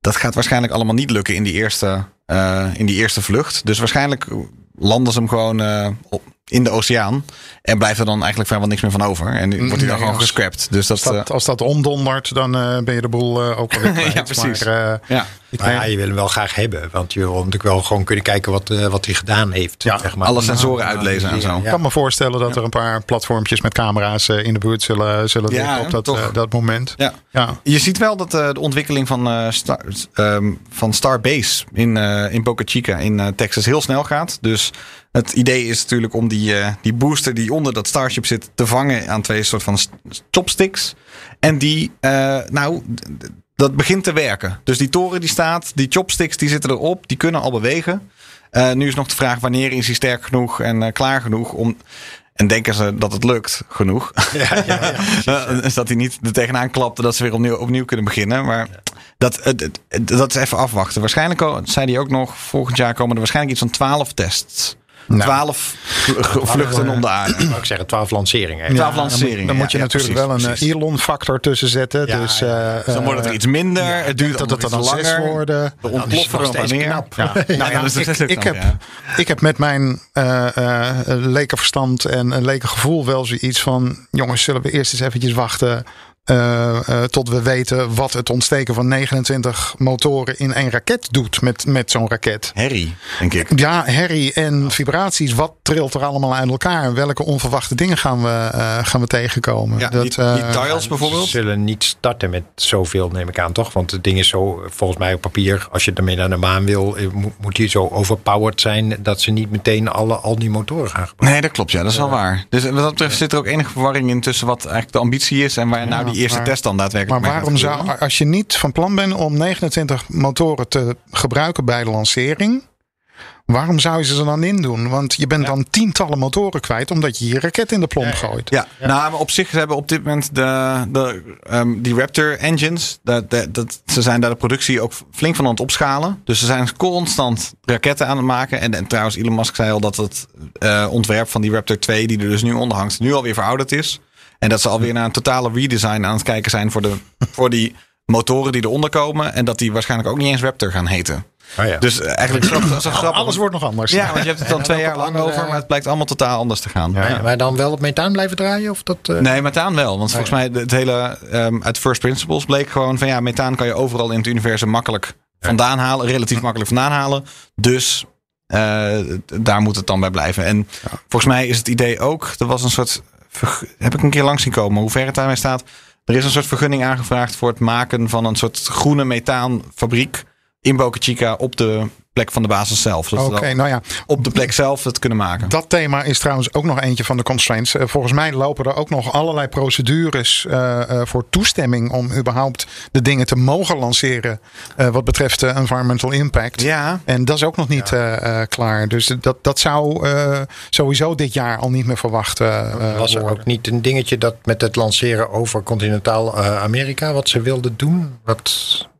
Dat gaat waarschijnlijk allemaal niet lukken in die eerste, eh, in die eerste vlucht. Dus waarschijnlijk landen ze hem gewoon eh, op, in de oceaan. En blijft er dan eigenlijk vrijwel niks meer van over. En wordt hij dan gewoon gescrapt. Dus dat, Als dat, eh, als dat omdondert, dan eh, ben je de boel eh, ook alweer kwijt. Ja, precies. Maar, ja. Maar ja, je wil hem wel graag hebben. Want je wil natuurlijk wel gewoon kunnen kijken wat, wat hij gedaan heeft. Ja, zeg maar. alle sensoren uitlezen en zo. Ik kan me voorstellen dat er een paar platformpjes met camera's in de buurt zullen, zullen Ja, liggen op dat, dat moment. Ja. Ja. Je ziet wel dat de ontwikkeling van, Star, ehm, van Starbase in, in Boca Chica in Texas heel snel gaat. Dus het idee is natuurlijk om die, eh, die booster die onder dat Starship zit te vangen aan twee soort van st- chopsticks. En die, eh, nou, dat begint te werken. Dus die toren die staat, die chopsticks die zitten erop, die kunnen al bewegen. Eh, nu is nog de vraag wanneer is hij sterk genoeg en klaar genoeg om... En denken ze dat het lukt genoeg? Ja, ja, ja. Is dat hij niet er tegenaan klapte dat ze weer opnieuw, opnieuw kunnen beginnen. Maar dat, het- dat is even afwachten. Waarschijnlijk, zei hij ook nog, volgend jaar komen er waarschijnlijk iets van 12 tests. Nou. 12 vl- vluchten om de aarde. Ik zeggen, 12 lanceringen. Twaalf Ja, dan moet- lanceringen, Dan moet je ja, natuurlijk precies, wel een precies. eh, Elon-factor tussen zetten. Ja, dus, eh, Dus dan wordt het er iets minder. het duurt dat het dan langer. worden. Nou, is ontploffen steeds meer. knap. Nou is ik, is knap, heb, ik heb met mijn eh eh, leke verstand en een leke gevoel wel zoiets van... jongens, zullen we eerst eens eventjes wachten eh, eh, tot we weten wat het ontsteken van 29 motoren in één raket doet met, met zo'n raket. Herrie, denk ik. Ja, herrie en vibraties. Wat trilt er allemaal uit elkaar? Welke onverwachte dingen gaan we, eh, gaan we tegenkomen? Ja, dat, die, eh, die dials Ze bijvoorbeeld. zullen niet starten met zoveel, neem ik aan, toch? Want het ding is zo, volgens mij op papier, als je ermee naar de maan wil, moet, moet die zo overpowered zijn dat ze niet meteen alle, al die motoren gaan gebruiken. Nee, dat klopt. Ja, dat is wel waar. Dus wat dat betreft zit er ook enige verwarring in tussen wat eigenlijk de ambitie is en waar nou die eerste maar- test dan daadwerkelijk maar waarom zou, als je niet van plan bent om 29 motoren te gebruiken bij de lancering, waarom zou je ze er dan in doen? Want je bent dan tientallen motoren kwijt omdat je je raket in de plomp gooit. Ja, nou, maar op zich ze hebben op dit moment de, de, ehm, die Raptor engines. Dat, dat, dat- ze zijn daar de productie ook flink van aan het opschalen. Dus ze zijn constant raketten aan het maken. En, en trouwens, Elon Musk zei al dat het eh, ontwerp van die Raptor 2, die er dus nu onder hangt, nu alweer verouderd is. En dat ze alweer naar een totale redesign aan het kijken zijn voor, de, voor die motoren die eronder komen. En dat die waarschijnlijk ook niet eens Raptor gaan heten. Oh ja. Dus eh, eigenlijk zo, zo grappig. Alles wordt nog anders. Ja, want je hebt het dan twee jaar lang andere- over, maar het blijkt allemaal totaal anders te gaan. Ja, Ja. Maar dan wel op methaan blijven draaien? Of dat, eh, Nee, methaan wel. Want volgens mij het hele ehm, uit first principles bleek gewoon van ja, methaan kan je overal in het universum makkelijk vandaan halen, relatief makkelijk vandaan halen. Dus eh, daar moet het dan bij blijven. En volgens mij is het idee ook, er was een soort, heb ik een keer langs zien komen, hoe ver het daarmee staat. Er is een soort vergunning aangevraagd voor het maken van een soort groene methaanfabriek in Boca Chica op de plek van de basis zelf. Oké, nou ja, op de plek zelf het kunnen maken. dat thema is trouwens ook nog eentje van de constraints. Eh, volgens mij lopen er ook nog allerlei procedures eh, eh, voor toestemming om überhaupt de dingen te mogen lanceren eh, wat betreft de environmental impact. Ja, En dat is ook nog niet eh, eh, klaar. Dus dat, dat zou eh, sowieso dit jaar al niet meer verwacht eh, eh, was er worden. ook niet een dingetje dat met het lanceren over continentaal eh, Amerika, wat ze wilden doen? Wat,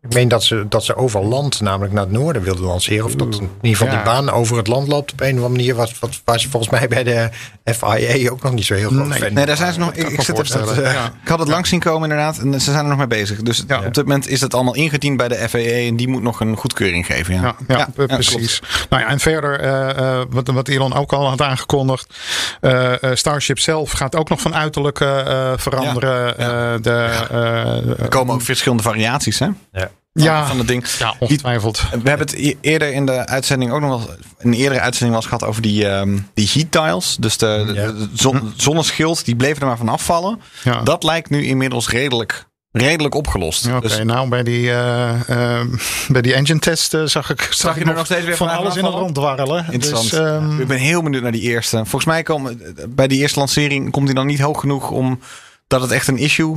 ik meen dat ze, dat ze over land, namelijk naar het noorden, wilden lanceren. Of dat in ieder geval Ja. die baan over het land loopt op een of andere manier. Wat, wat, waar ze volgens mij bij de FIA ook nog niet zo heel groot Nee. fan Nee, daar zijn ze nog. Ik, ik zit voorstellen, eh, ja. ik had het langs zien komen inderdaad. En ze zijn er nog mee bezig. Dus Ja. op dit moment is het allemaal ingediend bij de FAA. En die moet nog een goedkeuring geven. Ja, Ja, ja, Ja, pre- ja, precies. nou ja, en verder, eh, eh, wat, wat Elon ook al had aangekondigd. eh, eh, Starship zelf gaat ook nog van uiterlijk eh, veranderen. Ja, Eh, de, eh, Er komen ook verschillende variaties hè, Ja. Ja, van het ding. ja, ongetwijfeld. We hebben het eerder in de uitzending ook nog wel. Een eerdere uitzending was gehad over die, ehm, die heat tiles. Dus de, de- Ja. de zon, zonneschild, die bleven er maar van afvallen. Ja. Dat lijkt nu inmiddels redelijk, redelijk opgelost. Ja, Oké, Dus nou bij die, eh, eh, bij die engine test eh, zag ik, zag je er nog steeds weer van van alles in het ronddwarrelen. Interessant. Dus, ehm, Ik ben heel benieuwd naar die eerste. Volgens mij komen bij die eerste lancering komt hij dan niet hoog genoeg om dat het echt een issue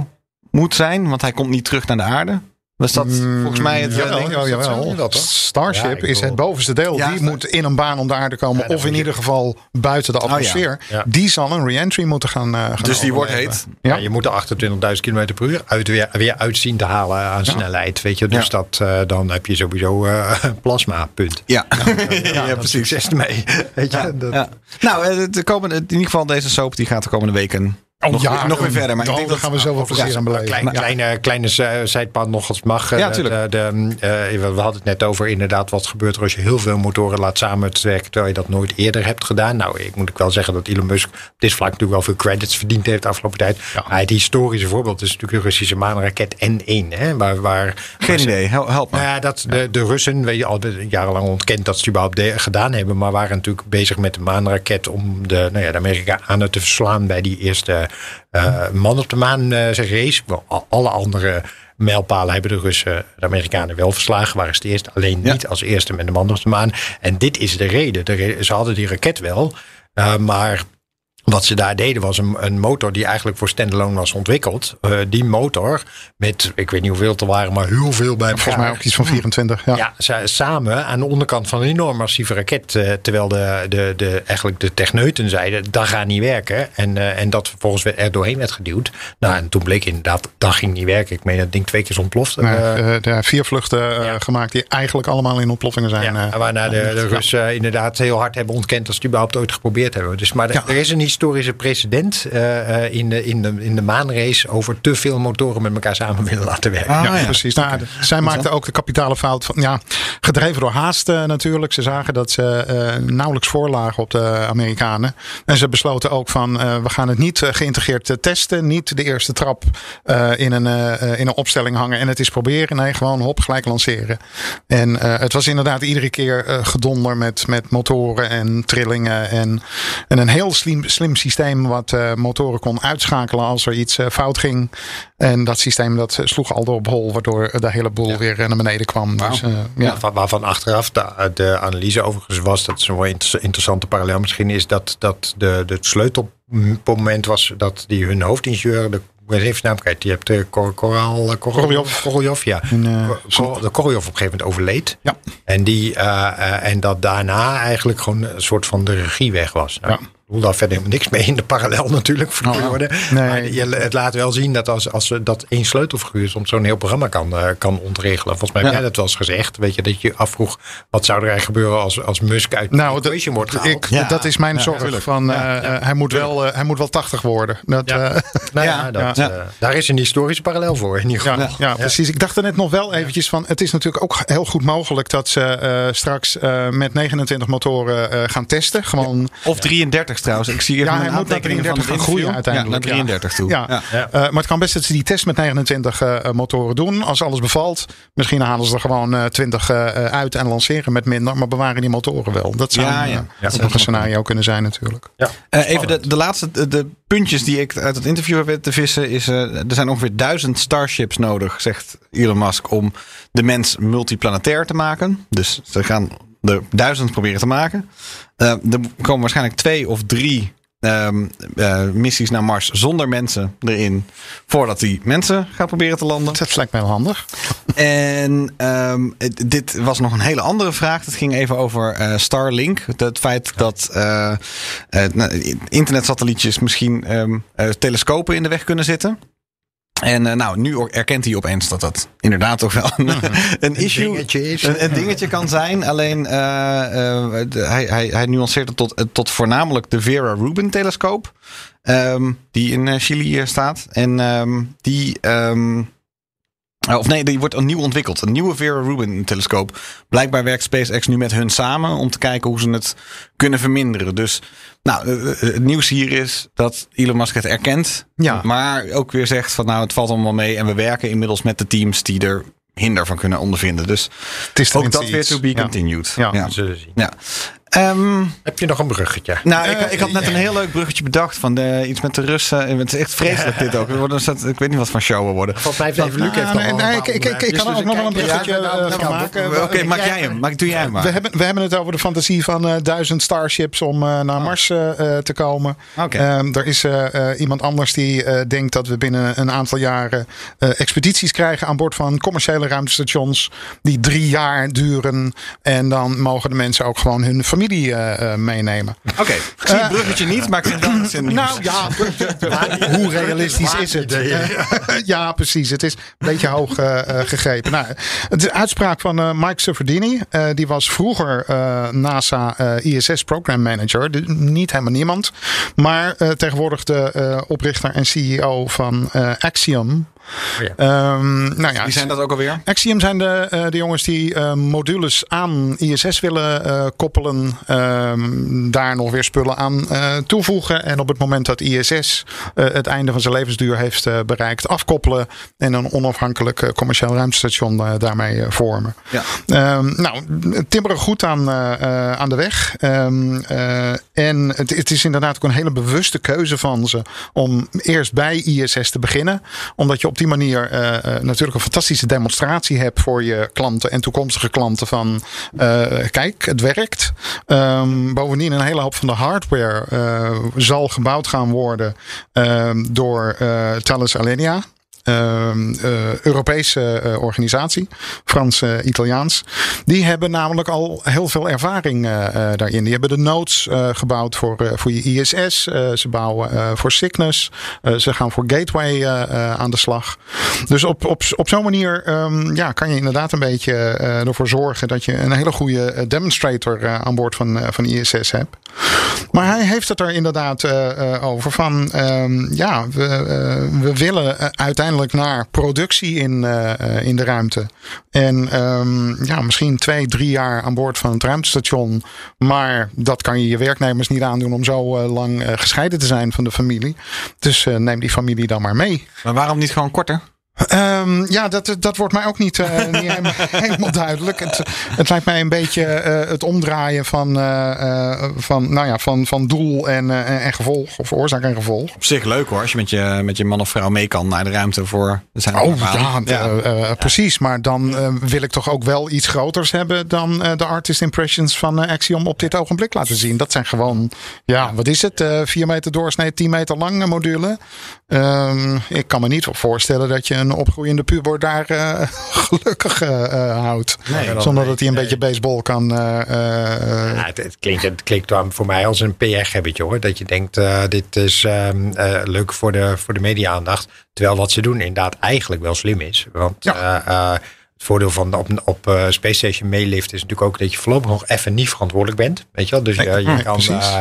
moet zijn, want hij komt niet terug naar de aarde. Was dat volgens mij het eh, Jawel, ding? jawel, zo jawel. is dat? Starship Ja, is het bovenste deel. Ja, die moet in een baan om de aarde komen. Of in ieder geval buiten de atmosfeer. Ja. Die zal een re-entry moeten gaan, eh, gaan Dus die wordt heet. Ja. Ja. je moet er 28.000 km per uur uit, weer, weer uitzien te halen aan snelheid. Weet je? Dus Ja. dat, eh, dan heb je sowieso plasma, punt. Ja, Ja, ja, precies. Succes ermee. Weet je? Ja, dat, ja. Nou, de komende, in ieder geval deze soap die gaat de komende weken Oh, nog, ja, nog weer verder. Maar ik denk dat gaan we zo wel plezier aan beleven. Klein. Kleine, kleine zijpad nog als het mag. Ja, De- de, eh, we hadden het net over inderdaad wat gebeurt er als je heel veel motoren laat samenwerken terwijl je dat nooit eerder hebt gedaan. Nou, ik moet ook wel zeggen dat Elon Musk op dit vlak natuurlijk wel veel credits verdiend heeft de afgelopen tijd. Maar het historische voorbeeld is natuurlijk de Russische maanraket N1. Hè, waar, waar, Geen idee, Hel- help me. nou ja, dat de, de Russen, weet je, al jarenlang ontkend dat ze het überhaupt de- gedaan hebben. Maar waren natuurlijk bezig met de maanraket om de, nou ja, de Amerikanen te verslaan bij die eerste eh, man op de maan eh, race. Al- alle andere mijlpalen hebben de Russen de Amerikanen wel verslagen. Waren ze het eerst, alleen Ja. niet als eerste met de man op de maan. En dit is de reden. De reden- ze hadden die raket wel, eh, maar wat ze daar deden was een, een motor die eigenlijk voor standalone was ontwikkeld. Eh, die motor met, ik weet niet hoeveel er waren, maar heel veel bij elkaar. Volgens mij ook iets van 24. Ja. Ja, sa- samen aan de onderkant van een enorm massieve raket. eh, terwijl de, de, de, eigenlijk de techneuten zeiden, dat gaat niet werken. En, eh, en dat vervolgens weer er doorheen werd geduwd. Nou, en toen bleek inderdaad, dat ging niet werken. Ik meen dat ding twee keer is ontploft. Nee, de vier vluchten ja. gemaakt die eigenlijk allemaal in ontploffingen zijn. ja, waarna de, de Russen inderdaad heel hard hebben ontkend dat ze het überhaupt ooit geprobeerd hebben. Dus, maar er- er is een historie historische precedent eh, eh, in, de, in, de, in de maanrace over te veel motoren met elkaar samen willen laten werken. Ah, ja, ja. precies. Nou, zij maakten ook de kapitale fout van, ja, gedreven door haast eh, natuurlijk. Ze zagen dat ze eh, nauwelijks voorlagen op de Amerikanen. En ze besloten ook van, eh, we gaan het niet geïntegreerd testen. Niet de eerste trap eh, in, een, in een opstelling hangen en het is proberen. Nee, gewoon hop, gelijk lanceren. En eh, het was inderdaad iedere keer gedonder met, met motoren en trillingen. En, en een heel slim, slim systeem wat eh, motoren kon uitschakelen als er iets eh, fout ging. En dat systeem dat eh, sloeg al door op hol, waardoor de hele boel weer naar beneden kwam. Dus, ja. Ja, van- waarvan achteraf de, de analyse overigens was, dat is een wel inter- interessante parallel misschien, is dat, dat de, de sleutelmoment was dat die hun hoofdingenieur, de ik even naam kwijt, die hebt de Kor, Koral, Koroljov. Ja. En, Kor- Kor- de Koroljov op een gegeven moment overleed. Ja. En, die, en dat daarna eigenlijk gewoon een soort van de regie weg was. Nou, Ja. Ik bedoel daar verder niks mee in de parallel natuurlijk voor de woorden. Nee. Maar je, het laat wel zien dat als, als dat één sleutelfiguur soms zo'n heel programma kan, eh, kan ontregelen. Volgens mij heb jij dat wel eens gezegd. Weet je, dat je afvroeg, wat zou er eigenlijk gebeuren als, als Musk uit de Nou, equation wordt gehaald? ik, Ja. dat is mijn Ja, zorg. Van, hij, moet wel, hij moet wel 80 worden. Dat, Ja. eh, nou dat, ja. eh, daar is een historische parallel voor in ieder geval. Ja, ja, precies. Ik dacht er net nog wel eventjes van. Het is natuurlijk ook heel goed mogelijk dat ze eh, straks eh, met 29 motoren eh, gaan testen. Gewoon. Of 33 trouwens. Ik zie even Ja, hij moet naar aantekening van 33 het gaan groeien uiteindelijk. Ja, naar 33 toe. Ja. Eh, maar het kan best dat ze die test met 29 eh, motoren doen. Als alles bevalt, misschien halen ze er gewoon eh, 20 eh, uit en lanceren met minder. Maar bewaren die motoren wel. Dat zou Ja, een, ja. Ja, ook dat een scenario kunnen zijn natuurlijk. Ja. Eh, even de, de laatste de, de puntjes die ik uit het interview heb te vissen is... eh, er zijn ongeveer duizend starships nodig, zegt Elon Musk... om de mens multiplanetair te maken. Dus ze gaan er duizend proberen te maken. Eh, er komen waarschijnlijk twee of drie ehm, eh, missies naar Mars zonder mensen erin... voordat die mensen gaan proberen te landen. Dat lijkt mij wel handig. En ehm, dit was nog een hele andere vraag. Het ging even over eh, Starlink. Het feit dat eh, nou, internetsatellietjes misschien ehm, eh, telescopen in de weg kunnen zitten. En eh, nou, nu erkent hij opeens dat dat inderdaad toch wel een, een issue dingetje is. Een, een dingetje kan zijn. Alleen eh, eh, de- hij, hij, hij nuanceert het tot, tot voornamelijk de Vera Rubin telescoop. ehm, die in Chili staat. En ehm, die. ehm, Of nee, die wordt opnieuw ontwikkeld. Een nieuwe Vera Rubin telescoop. Blijkbaar werkt SpaceX nu met hun samen om te kijken hoe ze het kunnen verminderen. Dus nou, eh, eh, het nieuws hier is dat Elon Musk het erkent. Ja. Maar ook weer zegt van nou, het valt allemaal mee. En we werken inmiddels met de teams die er hinder van kunnen ondervinden. Dus Het is ook dat weer to be Ja. continued. Ja. ja. We zullen zien. Ja. Ehm, Heb je nog een bruggetje? nou, ik, ik had net een heel leuk bruggetje bedacht van de, iets met de Russen. Het is echt vreselijk dit ook. We worden, ik weet niet wat van show we worden. Volgens mij heeft even Luc heeft Ah, nee, nee, paar ik- ik- ik- ik onderwerpen. kan Dus ook nog wel een bruggetje, Ja, nou, eh, nou, van maken. nou, Oké, maak jij hem. Maak, doe jij hem maar. We hebben, we hebben het over de fantasie van eh, duizend starships om eh, naar Mars eh, eh, te komen. Ehm, er is eh, eh, iemand anders die eh, denkt dat we binnen een aantal jaren eh, expedities krijgen aan boord van commerciële ruimtestations. Die drie jaar duren. En dan mogen de mensen ook gewoon hun familie eh, eh, meenemen. Oké, ik zie het bruggetje niet, maar ik vind wel zin Nou ja, hoe realistisch is het? ja, precies. Het is een beetje hoog eh, eh, gegrepen. Nou, het is een uitspraak van eh, Mike Suffredini. Eh, die was vroeger eh, NASA eh, ISS Program Manager. Dus niet helemaal niemand. Maar eh, tegenwoordig de eh, oprichter en CEO van eh, Ja. Ehm, nou ja, Wie zijn dat ook alweer? Axiom zijn de, eh, de jongens die eh, modules aan ISS willen eh, koppelen. ehm, daar nog weer spullen aan eh, toevoegen. En op het moment dat ISS eh, het einde van zijn levensduur heeft eh, bereikt, afkoppelen. En een onafhankelijk eh, commercieel ruimtestation daarmee vormen. Ja. Ehm, nou, timmeren goed aan, eh, eh, aan de weg. Ehm, eh, en het, het is inderdaad ook een hele bewuste keuze van ze om eerst bij ISS te beginnen. Omdat je op die manier eh, eh, natuurlijk een fantastische demonstratie hebt voor je klanten en toekomstige klanten van eh, kijk, het werkt. Ehm, bovendien een hele hoop van de hardware zal gebouwd gaan worden ehm, door Thales Alenia. Ehm, eh, Europese eh, organisatie, Frans-Italiaans. die hebben namelijk al heel veel ervaring eh, eh, daarin. Die hebben de nodes eh, gebouwd voor, eh, voor je ISS. Eh, ze bouwen eh, voor Cygnus. Eh, ze gaan voor Gateway eh, eh, aan de slag. Dus op, op, op zo'n manier ehm, ja, kan je inderdaad een beetje eh, ervoor zorgen dat je een hele goede eh, demonstrator eh, aan boord van, eh, van ISS hebt. Maar hij heeft het er inderdaad eh, eh, over van ehm, ja, we, eh, we willen eh, naar productie in, eh, eh, in de ruimte. En ehm, ja, misschien twee, drie jaar aan boord van het ruimtestation. Maar dat kan je je werknemers niet aandoen om zo eh, lang gescheiden te zijn van de familie. Dus neem die familie dan maar mee. Maar waarom niet gewoon korter? Ehm, ja, dat, dat wordt mij ook niet, eh, niet helemaal, helemaal duidelijk. Het, het lijkt mij een beetje eh, het omdraaien van, eh, van, nou ja, van, van doel en, en gevolg. Of oorzaak en gevolg. Op zich leuk hoor, als je met je, met je man of vrouw mee kan naar de ruimte voor zijn Oh ja, precies. Maar dan wil ik toch ook wel iets groters hebben dan de artist impressions van Axiom op dit ogenblik laten zien. Dat zijn gewoon, ja, wat is het? Eh 4 meter doorsnee, 10 meter lange module. Ehm, ik kan me niet voorstellen dat je een opgroeiende puber daar eh, gelukkig eh, eh, houdt. Nee, Zonder dat hij een nee. beetje baseball kan. eh, eh, Ja, het, het klinkt, het klinkt dan voor mij als een PR-gebbetje hoor. Dat je denkt, eh, dit is ehm, eh, leuk voor de, voor de media-aandacht. Terwijl wat ze doen inderdaad eigenlijk wel slim is. Want Ja. eh, eh, het voordeel van op, op Space Station meelift is natuurlijk ook dat je voorlopig nog even niet verantwoordelijk bent. Weet je wel? Dus je, je nee, kan... precies.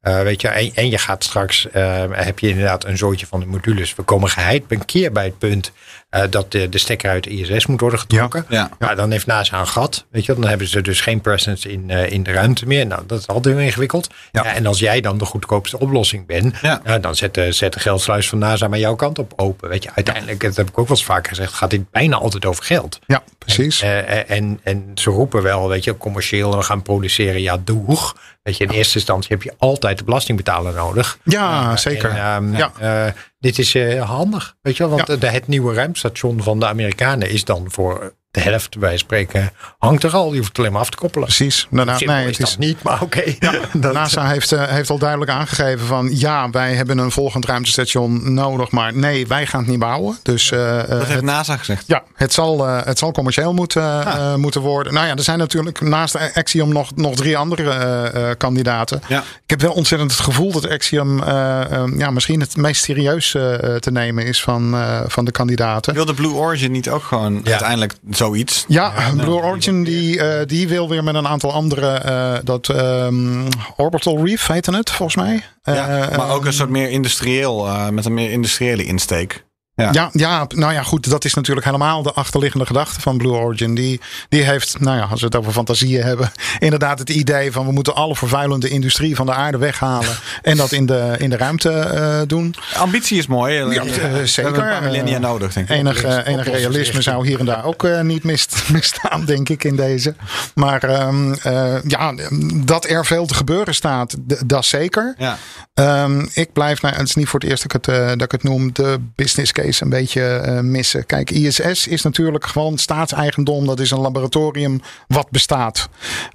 Eh, weet je, en, en je gaat straks, eh, heb je inderdaad een zootje van de modules. We komen geheid een keer bij het punt eh, dat de, de stekker uit de ISS moet worden getrokken. Ja. Ja, dan heeft NASA een gat. Weet je, dan hebben ze dus geen presence in, eh, in de ruimte meer. Nou, dat is altijd heel ingewikkeld. Ja. En als jij dan de goedkoopste oplossing bent, Ja. ja. dan zet de, zet de geldsluis van NASA maar jouw kant op open. Weet je, uiteindelijk, dat heb ik ook wel eens vaker gezegd, gaat dit bijna altijd over geld. ja, precies. Eh, en, en ze roepen wel, weet je, commercieel en we gaan produceren. Ja, doeg. Weet je, in eerste instantie heb je altijd de belastingbetaler nodig. ja, zeker. En, ehm, Ja. Dit is eh, handig, weet je wel. Want Ja. de, het nieuwe ruimtestation van de Amerikanen is dan voor de helft bij spreken hangt er al. Je hoeft het alleen maar af te koppelen. Precies. Nou, nou, Simpel nee, het is, dat niet, maar oké. NASA heeft, eh, heeft al duidelijk aangegeven van ja, wij hebben een volgend ruimtestation nodig, maar nee, wij gaan het niet bouwen. Dus eh, eh, Dat heeft het, NASA gezegd. ja, het zal, eh, het zal commercieel moeten, eh, moeten worden. Nou ja, er zijn natuurlijk naast Axiom nog, nog drie andere eh, eh, kandidaten. Ja. Ik heb wel ontzettend het gevoel dat Axiom eh, eh, ja, misschien het meest serieus eh, te nemen is van, eh, van de kandidaten. Wil de Blue Origin niet ook gewoon Ja. uiteindelijk zoiets? Ja, Blue Origin die, eh, die wil weer met een aantal andere, eh, dat ehm, Orbital Reef heette het volgens mij. Ja, Eh, maar ook een soort meer industrieel, eh, met een meer industriële insteek. Ja. Ja, ja, nou ja, goed. Dat is natuurlijk helemaal de achterliggende gedachte van Blue Origin. Die, die heeft, nou ja, als we het over fantasieën hebben, inderdaad het idee van we moeten alle vervuilende industrie van de aarde weghalen en dat in de, in de ruimte eh, doen. Ambitie is mooi. Ja, We eh, hebben zeker. een paar millennia Eh, nodig, denk ik. Enig, eh, enig realisme zou hier en daar ook eh, niet mist, misstaan, denk ik, in deze. Maar ehm, eh, ja, dat er veel te gebeuren staat, dat zeker. Ja. Ehm, ik blijf, nou, het is niet voor het eerst dat ik het, eh, dat ik het noem, de business case een beetje eh, missen. Kijk, ISS is natuurlijk gewoon staatseigendom. Dat is een laboratorium wat bestaat.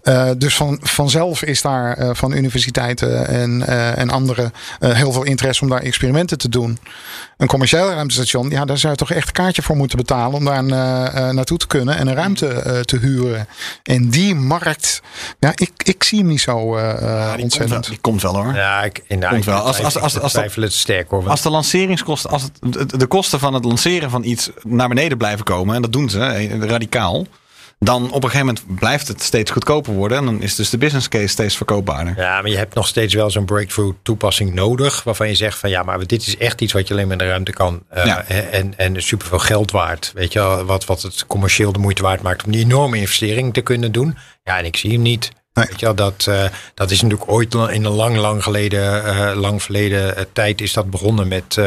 Eh, dus van, vanzelf is daar eh, van universiteiten en, eh, en anderen eh, heel veel interesse om daar experimenten te doen. Een commercieel ruimtestation, ja, daar zou je toch echt een kaartje voor moeten betalen om daar eh, eh, naartoe te kunnen en een ruimte eh, te huren. En die markt, ja, ik, ik zie hem niet zo eh, eh, Ja, die, komt wel, ontzettend. die komt wel hoor. Ja, ik, nou, Komt ik wel. Als- als- als- als- het sterk hoor. Als de lanceringskosten, als het, de, de kosten van het lanceren van iets naar beneden blijven komen, en dat doen ze radicaal, dan op een gegeven moment blijft het steeds goedkoper worden. En dan is dus de business case steeds verkoopbaarder. Ja, maar je hebt nog steeds wel zo'n breakthrough toepassing nodig. Waarvan je zegt van ja, maar dit is echt iets wat je alleen maar in de ruimte kan. eh, Ja. En, en superveel geld waard. Weet je wat, wat het commercieel de moeite waard maakt om die enorme investering te kunnen doen. Ja, en ik zie hem niet. Nee. Weet je wel, dat, eh, dat is natuurlijk ooit in een lang, lang geleden, eh, lang verleden tijd is dat begonnen met,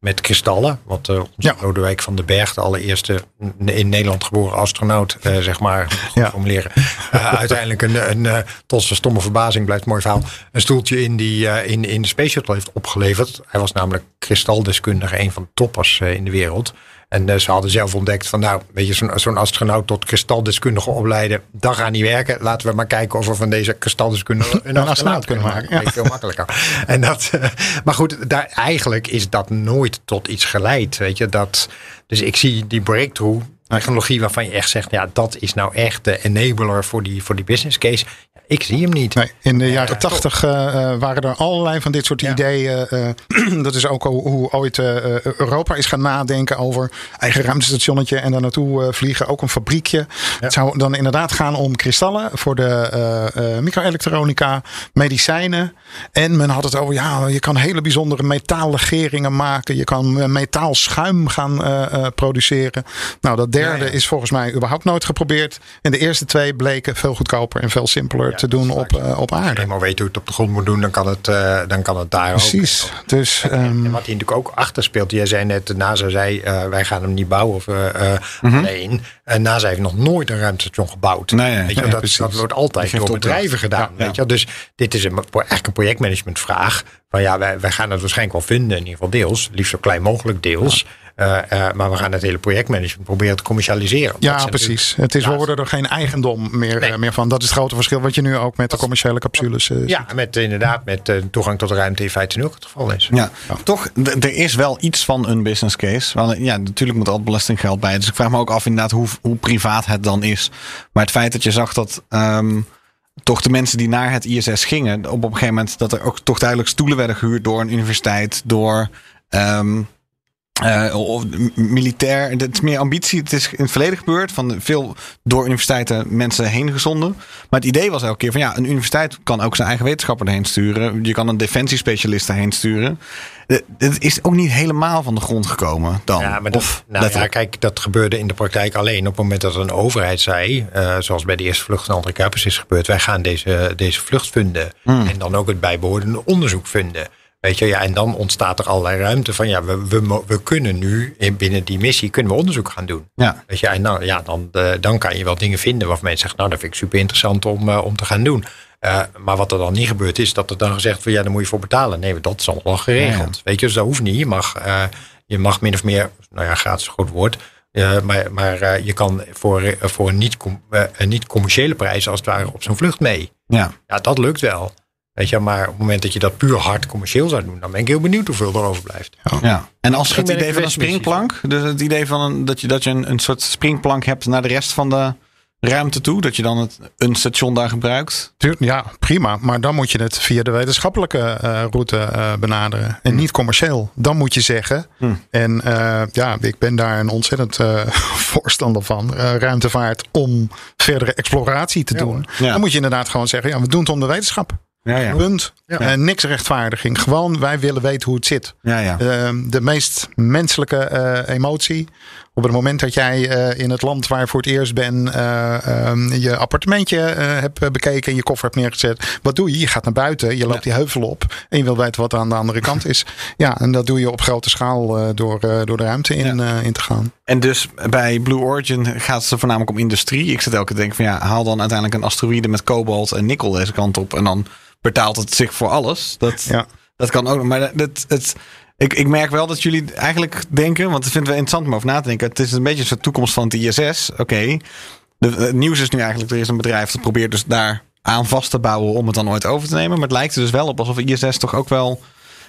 met kristallen. Want eh onze Ja. Lodewijk van den Berg, de allereerste in Nederland geboren astronaut, eh, zeg maar, goed Ja. formuleren. Eh, uiteindelijk een, een eh, tot zijn stomme verbazing blijft mooi verhaal. Een stoeltje in die eh, in, in de Space Shuttle heeft opgeleverd. Hij was namelijk kristaldeskundige, een van de toppers eh, in de wereld. En eh, ze hadden zelf ontdekt van nou, weet je, zo'n astronaut tot kristaldeskundige opleiden, dat gaat niet werken. Laten we maar kijken of we van deze kristaldeskundige een, astronaut kunnen maken, ja. Dat is veel makkelijker. En dat, eh, maar goed, daar, eigenlijk is dat nooit tot iets geleid. Weet je, dat, dus ik zie die breakthrough technologie waarvan je echt zegt, ja, dat is nou echt de enabler voor die, voor die business case. Ik zie hem niet. Nee, in de jaren tachtig waren er allerlei van dit soort ideeën. eh, dat is ook hoe, hoe ooit eh, Europa is gaan nadenken over eigen ruimtestationnetje en daar naartoe eh, vliegen. Ook een fabriekje. Het zou dan inderdaad gaan om kristallen voor de eh, eh, microelektronica, medicijnen. En men had het over, ja, je kan hele bijzondere metaallegeringen maken. Je kan eh, metaalschuim gaan eh, eh, produceren. Nou, dat derde is volgens mij überhaupt nooit geprobeerd. En de eerste twee bleken veel goedkoper en veel simpeler te doen op, eh, op Als je aarde. eenmaal weet hoe je het op de grond moet doen, dan kan het, eh, dan kan het daar ook. Precies. Dus ehm, En wat hier natuurlijk ook achter speelt. Jij zei net, de NASA zei, eh, wij gaan hem niet bouwen. Of, eh, eh, Alleen, eh, NASA heeft nog nooit een ruimtestation gebouwd. Nee, nee. weet je, Nee, dat, precies. dat wordt altijd door bedrijven gedaan. Ja, Weet je? Dus dit is een, eigenlijk een projectmanagementvraag. Van ja, wij, wij gaan het waarschijnlijk wel vinden, in ieder geval deels. Liefst zo klein mogelijk deels. Eh, eh, maar we gaan het hele projectmanagement proberen te commercialiseren. Ja, precies. Het is, we worden er geen eigendom meer, Nee. eh, meer van. Dat is het grote verschil wat je nu ook met de commerciële capsules ziet. Ja, met inderdaad met toegang tot de ruimte in feite nu ook het geval is. Ja, toch, er is wel iets van een business case. Want ja, natuurlijk moet altijd belastinggeld bij. Dus ik vraag me ook af inderdaad hoe, hoe privaat het dan is. Maar het feit dat je zag dat ehm, toch de mensen die naar het ISS gingen... op een gegeven moment dat er ook toch duidelijk stoelen werden gehuurd door een universiteit, door... ehm, eh, of militair, het is meer ambitie. Het is in het verleden gebeurd. Van veel door universiteiten mensen heen gezonden. Maar het idee was elke keer van ja, een universiteit kan ook zijn eigen wetenschapper erheen sturen. Je kan een defensiespecialist erheen sturen. Het is ook niet helemaal van de grond gekomen dan. Ja, maar dat, of nou ja, kijk, dat gebeurde in de praktijk alleen op het moment dat een overheid zei, eh, zoals bij de eerste vlucht van André Kuipers is gebeurd, wij gaan deze, deze vlucht vinden Hmm. en dan ook het bijbehorende onderzoek vinden. Weet je, ja, en dan ontstaat er allerlei ruimte van, ja, we, we, we kunnen nu in, binnen die missie kunnen we onderzoek gaan doen. Ja. Weet je, en dan, ja, dan, eh, dan kan je wel dingen vinden waarvan mensen zeggen, nou, dat vind ik super interessant om, eh, om te gaan doen. Eh, maar wat er dan niet gebeurt is dat er dan gezegd wordt, ja, daar moet je voor betalen. Nee, dat is allemaal geregeld. Weet je, dus dat hoeft niet. Je mag, je mag min of meer, nou ja, gratis is een goed woord. maar maar je kan voor, voor een niet, een niet commerciële prijs als het ware op zo'n vlucht mee. Ja. Ja, dat lukt wel. Weet je, maar op het moment dat je dat puur hard commercieel zou doen, dan ben ik heel benieuwd hoeveel er overblijft. Ja. En als Misschien het idee van een springplank, dus het idee van een, dat je, dat je een, een soort springplank hebt naar de rest van de ruimte toe, dat je dan het, een station daar gebruikt. Ja, prima. Maar dan moet je het via de wetenschappelijke eh, route eh, benaderen. En niet commercieel. Dan moet je zeggen. En eh, ja, ik ben daar een ontzettend eh, voorstander van. eh, ruimtevaart om verdere exploratie te doen. Ja. Dan moet je inderdaad gewoon zeggen. Ja, we doen het om de wetenschap. Ja, ja. Punt. En niks rechtvaardiging. Gewoon, wij willen weten hoe het zit. Ja, ja. Ehm, de meest menselijke eh, emotie. Op het moment dat jij eh, in het land waar je voor het eerst bent, eh, ehm, je appartementje eh, hebt bekeken en je koffer hebt neergezet. Wat doe je? Je gaat naar buiten, je loopt die heuvel op en je wil weten wat er aan de andere kant is. Ja, en dat doe je op grote schaal door, door de ruimte in, in te gaan. En dus bij Blue Origin gaat het voornamelijk om industrie. Ik zit elke keer te denken van ja, haal dan uiteindelijk een asteroïde met kobalt en nikkel deze kant op. En dan betaalt het zich voor alles. Dat, Ja. dat kan ook. Maar dat, het, ik, ik merk wel dat jullie eigenlijk denken, want dat vinden we interessant om over na te denken. Het is een beetje soort toekomst van het ISS. Oké. De- Het nieuws is nu eigenlijk, er is een bedrijf dat probeert dus daar aan vast te bouwen om het dan ooit over te nemen. Maar het lijkt er dus wel op alsof ISS toch ook wel...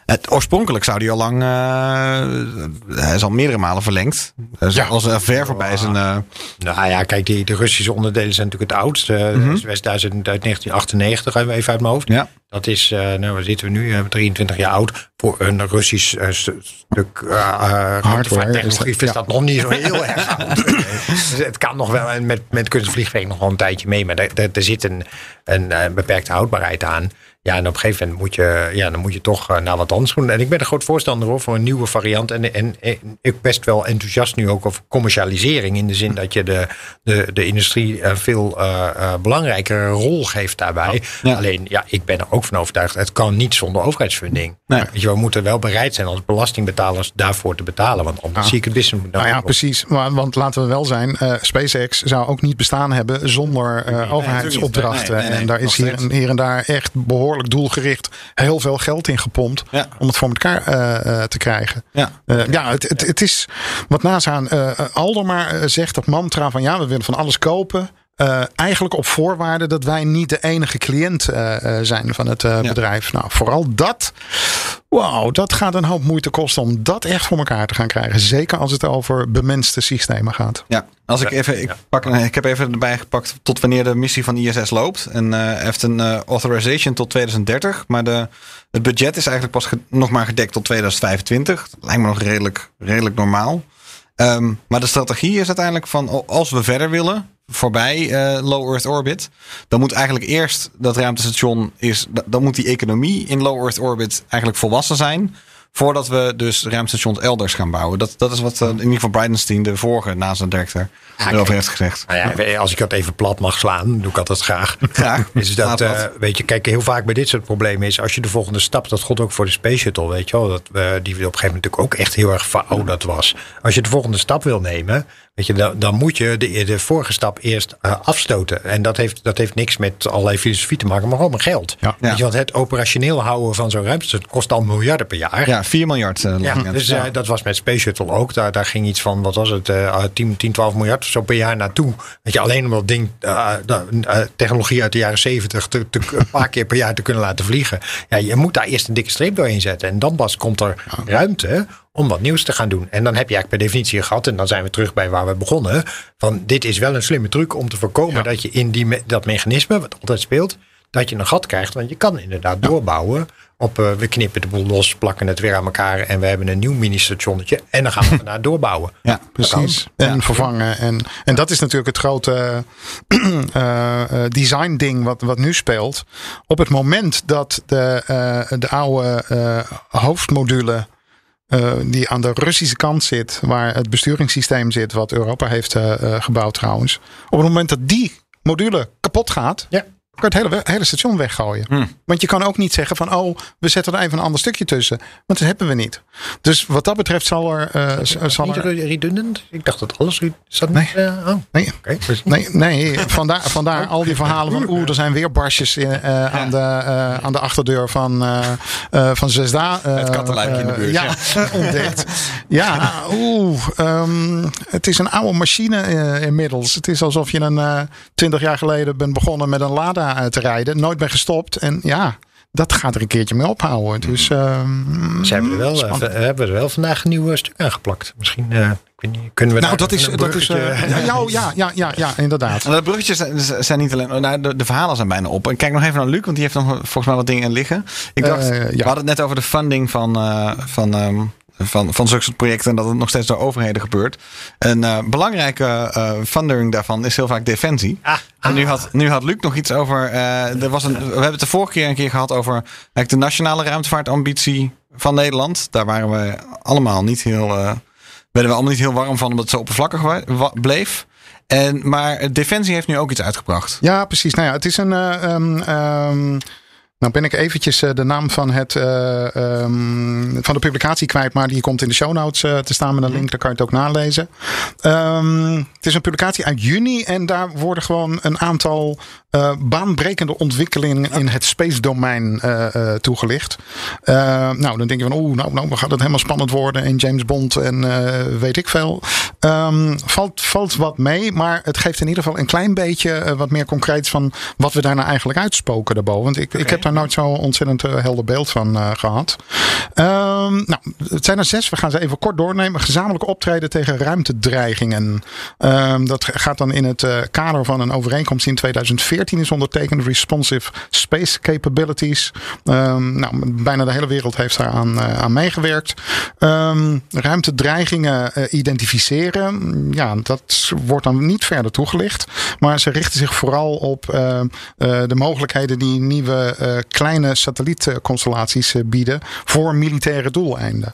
Het, oorspronkelijk zou die al lang... eh, hij is al meerdere malen verlengd. Is Ja. al zo ver voorbij zijn... eh, Nou ja, kijk, die, de Russische onderdelen zijn natuurlijk het oudste. Mhm. Uh, West-Duitsland uit 1998, even uit mijn hoofd. ja. Dat is, eh, nou, waar zitten we nu? Eh, 23 jaar oud. Voor een Russisch eh, st- stuk uh, ruimtevaarttechnologie is is dat, nog niet zo heel erg oud. Dus het kan nog wel, en met, met kunstvliegwerk nog wel een tijdje mee. Maar er, er, er zit een, een eh, beperkte houdbaarheid aan. Ja, en op een gegeven moment moet je, ja, dan moet je toch eh, naar wat anders doen. En ik ben een groot voorstander hoor, voor een nieuwe variant. En, en, en ik best wel enthousiast nu ook over commercialisering. In de zin dat je de, de, de industrie een veel eh, eh, belangrijkere rol geeft daarbij. Ja. Alleen, ja, ik ben er ook van overtuigd. Het kan niet zonder overheidsfunding. Nee. Je, we moeten wel bereid zijn als belastingbetalers daarvoor te betalen. Want anders zie ik het business Nou ja, precies. Maar, want laten we wel zijn, eh, SpaceX zou ook niet bestaan hebben zonder eh, overheidsopdrachten. Nee, nee, nee, en daar is hier, hier en daar echt behoorlijk doelgericht heel veel geld in gepompt Ja. om het voor elkaar eh, eh, te krijgen. Ja. Eh, ja, het, het, het is wat NASA uh, Alder maar eh, zegt, dat mantra van ja, we willen van alles kopen. Eh, eigenlijk op voorwaarde dat wij niet de enige cliënt eh, eh, zijn van het eh, bedrijf. Nou, vooral dat. Wauw, dat gaat een hoop moeite kosten om dat echt voor elkaar te gaan krijgen. Zeker als het over bemenste systemen gaat. Ja, als ik even, ik, pak, ik heb even erbij gepakt tot wanneer de missie van ISS loopt. En eh, heeft een eh, authorization tot 2030. Maar de, het budget is eigenlijk pas ge- nog maar gedekt tot 2025. Dat lijkt me nog redelijk, redelijk normaal. Ehm, maar de strategie is uiteindelijk van als we verder willen, voorbij eh, low Earth orbit, dan moet eigenlijk eerst dat ruimtestation is, da- dan moet die economie in low Earth orbit eigenlijk volwassen zijn. Voordat we dus ruimtestations elders gaan bouwen. Dat, dat is wat eh, in ieder geval Bridenstine, de vorige NASA-directeur, erover heeft gezegd. Nou ja, als ik dat even plat mag slaan, doe ik altijd graag. Graag. Is dat, eh, weet je, kijk, heel vaak bij dit soort problemen is als je de volgende stap, dat God ook voor de Space Shuttle, weet je wel, dat, eh, die op een gegeven moment natuurlijk ook echt heel erg verouderd was. Als je de volgende stap wil nemen, weet je, dan, dan moet je de, de vorige stap eerst eh, afstoten. En dat heeft, dat heeft niks met allerlei filosofie te maken, maar gewoon met geld. Ja. Weet je, want het operationeel houden van zo'n ruimte kost al miljarden per jaar. Ja, 4 miljard. eh, Ja, dus eh, dat was met Space Shuttle ook. Daar, daar ging iets van, wat was het, eh 10, 10, 12 miljard of zo per jaar naartoe. Dat je alleen om dat ding, eh, eh, eh, technologie uit de jaren 70, te, te, een paar keer per jaar te kunnen laten vliegen. Ja, je moet daar eerst een dikke streep doorheen zetten. En dan pas komt er ruimte om wat nieuws te gaan doen. En dan heb je eigenlijk per definitie gehad, en dan zijn we terug bij waar we begonnen. Van dit is wel een slimme truc om te voorkomen dat je in die, me- dat mechanisme, wat altijd speelt, dat je een gat krijgt. Want je kan inderdaad doorbouwen op eh, we knippen de boel los, plakken het weer aan elkaar en we hebben een nieuw mini-stationnetje. En dan gaan we daarna doorbouwen. ja, Precies. En vervangen. En, en dat is natuurlijk het grote eh, eh, design ding wat, wat nu speelt. Op het moment dat de, de oude hoofdmodule. Eh, die aan de Russische kant zit, waar het besturingssysteem zit, wat Europa heeft eh, eh, gebouwd trouwens. Op het moment dat die module kapot gaat, Ja. Kan het hele, hele station weggooien. Want je kan ook niet zeggen van, oh, we zetten er even een ander stukje tussen. Want dat hebben we niet. Dus wat dat betreft zal er... eh, z- zal Niet er re- redundant? Ik dacht dat alles... Is dat Nee. niet? eh, oh, Nee, oké. Nee, nee. Vandaar, vandaar al die verhalen van oeh, er zijn weer barsjes in, eh, aan, de, eh, aan de achterdeur van, eh eh van Zesda. eh, Het kattenluikje in de buurt, ja, ontdekt. Ja, oeh. ehm, het is een oude machine eh, inmiddels. Het is alsof je een twintig jaar geleden bent begonnen met een Lada eh, te rijden. Nooit ben gestopt. En ja, dat gaat er een keertje mee ophouden. Dus ehm, Ze hebben er wel, eh, hebben er wel vandaag een nieuw stuk aangeplakt. Misschien eh, ik weet niet, kunnen we Nou, daar dat is, dat is bruggetje- eh, ja, ja, ja, ja, ja, inderdaad. En de bruggetjes zijn, zijn niet alleen. Nou, de, de verhalen zijn bijna op. En kijk nog even naar Luc, want die heeft nog volgens mij wat dingen liggen. Ik dacht, ja. we hadden het net over de funding van, eh, van, ehm, van, van zulke soort projecten. En dat het nog steeds door overheden gebeurt. Een eh, belangrijke eh, funding daarvan is heel vaak defensie. Ah, En nu had, nu had Luc nog iets over. eh, er was een, we hebben het de vorige keer een keer gehad over eigenlijk de nationale ruimtevaartambitie van Nederland. Daar waren we allemaal niet heel. eh, werden we allemaal niet heel warm van, omdat het zo oppervlakkig bleef. En, maar Defensie heeft nu ook iets uitgebracht. Ja, precies. Nou ja, het is een. eh, ehm, ehm, nou ben ik eventjes eh, de naam van, het, eh, ehm, van de publicatie kwijt, maar die komt in de show notes eh, te staan met een link, daar kan je het ook nalezen. Ehm, het is een publicatie uit juni en daar worden gewoon een aantal eh, baanbrekende ontwikkelingen in het space domein eh, eh, toegelicht. Nou, dan denk je van, oeh, nou, nou gaat het helemaal spannend worden en James Bond en weet ik veel. Ehm, valt, valt wat mee, maar het geeft in ieder geval een klein beetje wat meer concreets van wat we daarna eigenlijk uitspoken daarboven. Want ik, ik heb daar nooit zo'n ontzettend helder beeld van eh, gehad. Ehm, nou, het zijn er zes. We gaan ze even kort doornemen. Gezamenlijk optreden tegen ruimtedreigingen. Ehm, dat gaat dan in het kader van een overeenkomst in 2014 is ondertekend. Responsive Space Capabilities. Ehm, nou, bijna de hele wereld heeft daar aan, eh, aan meegewerkt. Ehm, ruimtedreigingen eh, identificeren. Ja, dat wordt dan niet verder toegelicht. Maar ze richten zich vooral op eh, de mogelijkheden die nieuwe kleine satellietconstellaties bieden voor militaire doeleinden.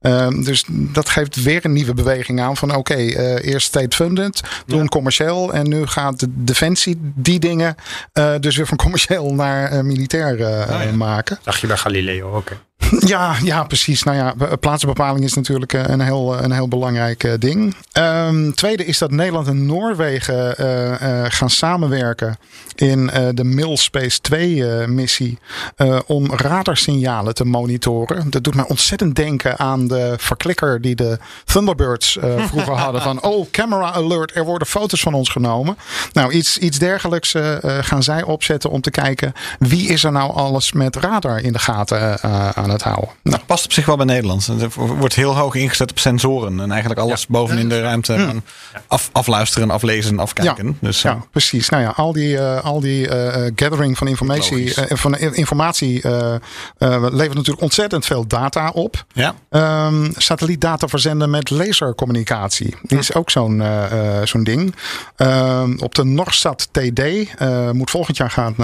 Ehm, dus dat geeft weer een nieuwe beweging aan van oké, eh, eerst state-funded, toen commercieel en nu gaat de defensie die dingen eh, dus weer van commercieel naar eh, militair ja. maken. Zag je bij Galileo ook. hè? Ja, ja, precies. Nou ja, be- plaatsbepaling is natuurlijk eh, een heel, een heel belangrijk eh, ding. Ehm, tweede is dat Nederland en Noorwegen eh, eh, gaan samenwerken in eh, de Millspace 2-missie om radarsignalen te monitoren. Dat doet mij ontzettend denken aan de verklikker die de Thunderbirds eh, vroeger hadden. Van, oh, camera alert, er worden foto's van ons genomen. Nou, iets, iets dergelijks eh, eh, gaan zij opzetten om te kijken wie is er nou alles met radar in de gaten eh, aan het houden. Nou, Past op zich wel bij Nederland. Het wordt heel hoog ingezet op sensoren. En eigenlijk alles boven in de ruimte gaan af, afluisteren, aflezen, afkijken. Dus, ja, eh, precies. Nou ja, al die, eh, al die eh, gathering van informatie, eh, van informatie eh, eh, levert natuurlijk ontzettend veel data op. ja. Ehm, satellietdata verzenden met lasercommunicatie. Die is ook zo'n eh, eh, zo'n ding. Ehm, op de Norsat TD eh, moet volgend jaar gaan,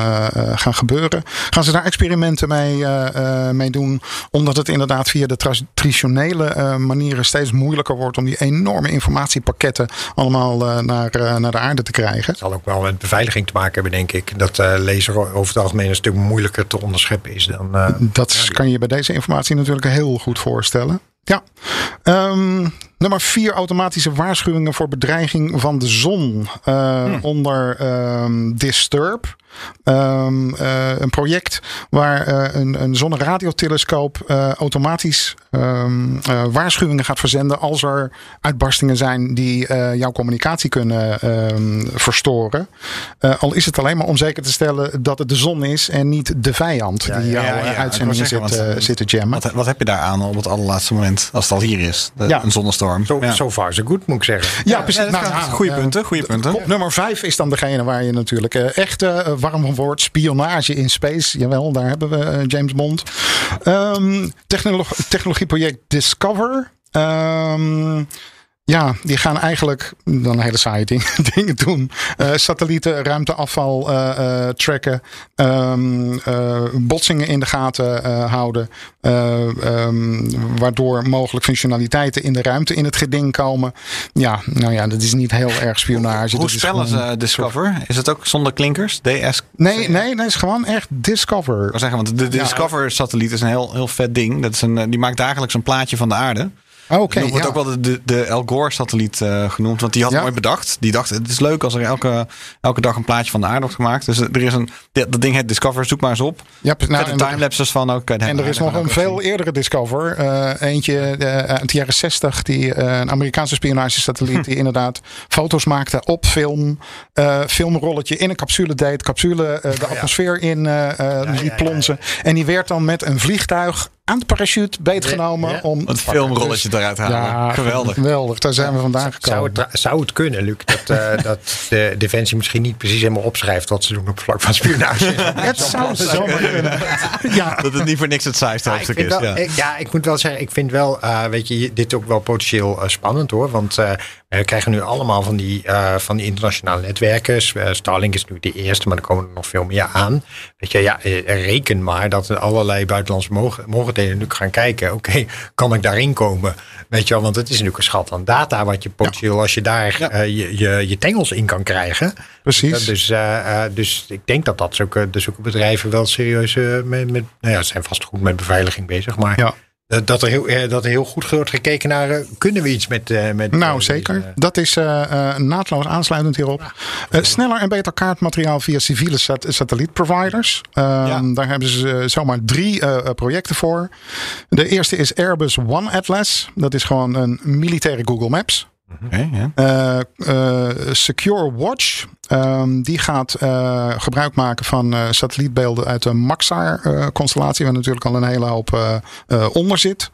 gaan gebeuren. Gaan ze daar experimenten mee, eh, eh, mee doen. Omdat het inderdaad via de tra- traditionele eh, manieren steeds moeilijker wordt om die enorme informatiepakketten allemaal eh, naar, eh, naar de aarde te krijgen. Het zal ook wel met beveiliging te maken hebben, denk ik. Dat laser over het algemeen een stuk moeilijker te onderscheppen is dan. Dat kan je bij deze informatie natuurlijk heel goed voorstellen. Ja. Ehm, nummer vier, automatische waarschuwingen voor bedreiging van de zon. eh, Onder ehm, Disturb. Ehm, eh, een project waar eh, een, een zonneradiotelescoop eh, automatisch ehm, eh, waarschuwingen gaat verzenden als er uitbarstingen zijn die eh, jouw communicatie kunnen ehm, verstoren. Eh, al is het alleen maar om zeker te stellen dat het de zon is en niet de vijand die jouw ja, ja, ik uitzendingen zit, want, zit te jammen. Wat, wat heb je daar aan op het allerlaatste moment, als het al hier is? De- Ja. Een zonnestorm. zo, ja. zo far, zo goed, moet ik zeggen. Ja, precies. Nou, ja, goede punten, goede punten. Kop nummer vijf is dan degene waar je natuurlijk eh, echt warm van wordt. Spionage in space. Jawel, daar hebben we eh, James Bond. Technolo- technologieproject Discover. Ehm, ja, die gaan eigenlijk dan hele saaie ding, dingen doen. Eh, satellieten, ruimteafval eh, tracken. ehm, eh, botsingen in de gaten houden. eh, ehm, waardoor mogelijk functionaliteiten in de ruimte in het geding komen. Ja, nou ja, dat is niet heel erg spionage. Hoe is spellen ze Discover? Is het ook zonder klinkers? DS? Nee, nee, nee, het is gewoon echt Discover. Ik zeggen, want de, Discover-satelliet is een heel, heel vet ding. Dat is een, die maakt dagelijks een plaatje van de aarde. Oké, dat wordt ja. ook wel de, de, de El Gore-satelliet eh, genoemd. Want die had Ja. mooi bedacht. Die dacht, het is leuk als er elke, elke dag een plaatje van de aarde wordt gemaakt. Dus er is een, dat ding heet Discover. Zoek maar eens op. Ja, nou, en de timelapses van ook. kan je En er is nog een veel zien. eerdere Discover. Eh, eentje eh, uit de jaren 60. Die, eh, een Amerikaanse spionagesatelliet. Die inderdaad foto's maakte op film. eh, filmrolletje in een capsule deed. Capsule eh, de atmosfeer in eh, eh, liet plonzen. En die werd dan met een vliegtuig aan de parachute beetgenomen. Ja. Om Het filmrolletje eruit halen. Ja, Geweldig. Geweldig, daar zijn we vandaan Zou gekomen. het, tra- zou het kunnen, Luc, dat, eh, dat de Defensie misschien niet precies helemaal opschrijft wat ze doen op vlak van spionage? Het zou zomaar kunnen. Ja, Dat het niet voor niks het saaiste hoofdstuk is. wel- Ja. ik, ja, ik moet wel zeggen, ik vind wel, eh, weet je, dit ook wel potentieel eh, spannend hoor. Want eh, we krijgen nu allemaal van die, eh, van die internationale netwerken. Eh, Starlink is nu de eerste, maar er komen er nog veel meer aan. Weet je, ja, eh, reken maar dat er allerlei buitenlandse mogen- mogelijkheden nu gaan kijken. Oké, kan ik daarin komen? Weet je wel, want het is natuurlijk een schat aan data wat je potentieel, als je daar Ja. je, je, je tengels in kan krijgen. precies. Dus, dus ik denk dat dat zulke, de zulke bedrijven wel serieus met, met, nou ja, ze zijn vast goed met beveiliging bezig. Maar Ja. Dat, dat, er heel, eh, dat er heel goed wordt gekeken naar, eh, kunnen we iets met... eh, met Nou, eh, zeker. deze- Dat is eh, eh, naadloos aansluitend hierop. Eh, sneller en beter kaartmateriaal via civiele sat satellietproviders. Ehm, Ja. Daar hebben ze eh, zomaar drie eh, eh, projecten voor. De eerste is Airbus One Atlas. Dat is gewoon een militaire Google Maps. Ja. Eh, eh, Secure Watch. ehm, die gaat eh, gebruik maken van satellietbeelden uit de Maxar-constellatie, waar natuurlijk al een hele hoop onder zit.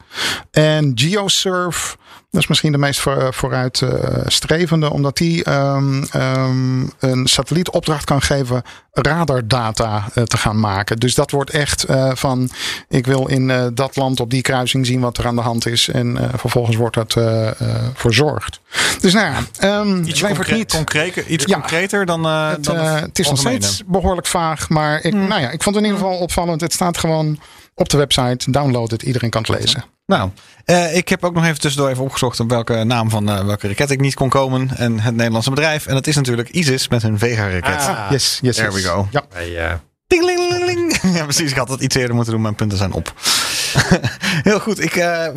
En GeoSurf, dat is misschien de meest voor, vooruitstrevende, omdat die ehm, ehm, een satellietopdracht kan geven radardata eh, te gaan maken. Dus dat wordt echt eh, van, ik wil in eh, dat land op die kruising zien wat er aan de hand is. En eh, vervolgens wordt dat eh, eh, verzorgd. Dus nou ja, ehm Iets concre- niet... concreter, iets Ja. concreter dan, eh Het, dan eh, het is nog steeds behoorlijk vaag, maar ik, nou ja, ik vond het in ieder geval opvallend. Het staat gewoon op de website. Download het, iedereen kan het lezen. Nou, eh, ik heb ook nog even tussendoor even opgezocht op welke naam van eh, welke raket ik niet kon komen. En het Nederlandse bedrijf. En dat is natuurlijk ISIS met hun Vega-raket. Ah, Yes, yes, There yes. we go. Ja. eh, Ding, ling, ling, ling. Ja, precies. Ik had dat iets eerder moeten doen. Mijn punten zijn op. Heel goed. Ik, eh,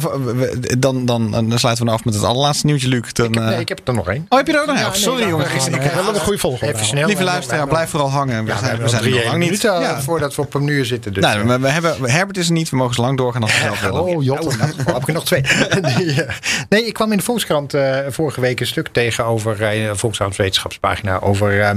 dan, dan, dan sluiten we nou af met het allerlaatste nieuwtje, Luc. Dan, Ik heb, eh, nee, ik heb er nog één. Oh, heb je er ook nog? Ja, een? nee, Sorry jongens. Ik, eh, ik, wel een goede volgorde. Even snel. lieve luisteraar, blijf vooral hangen. We Ja, zijn, we nog zijn nog lang niet. Ja. voordat we op een uur zitten. Dus, Nou, eh, we, we hebben, Herbert is er niet. We mogen zo lang doorgaan als we zelf willen. Oh, jot. Oh, nou, heb ik er nog twee. Eh, nee, ik kwam in de Volkskrant eh, vorige week een stuk tegen over uh, de Volkskrant wetenschapspagina over eh,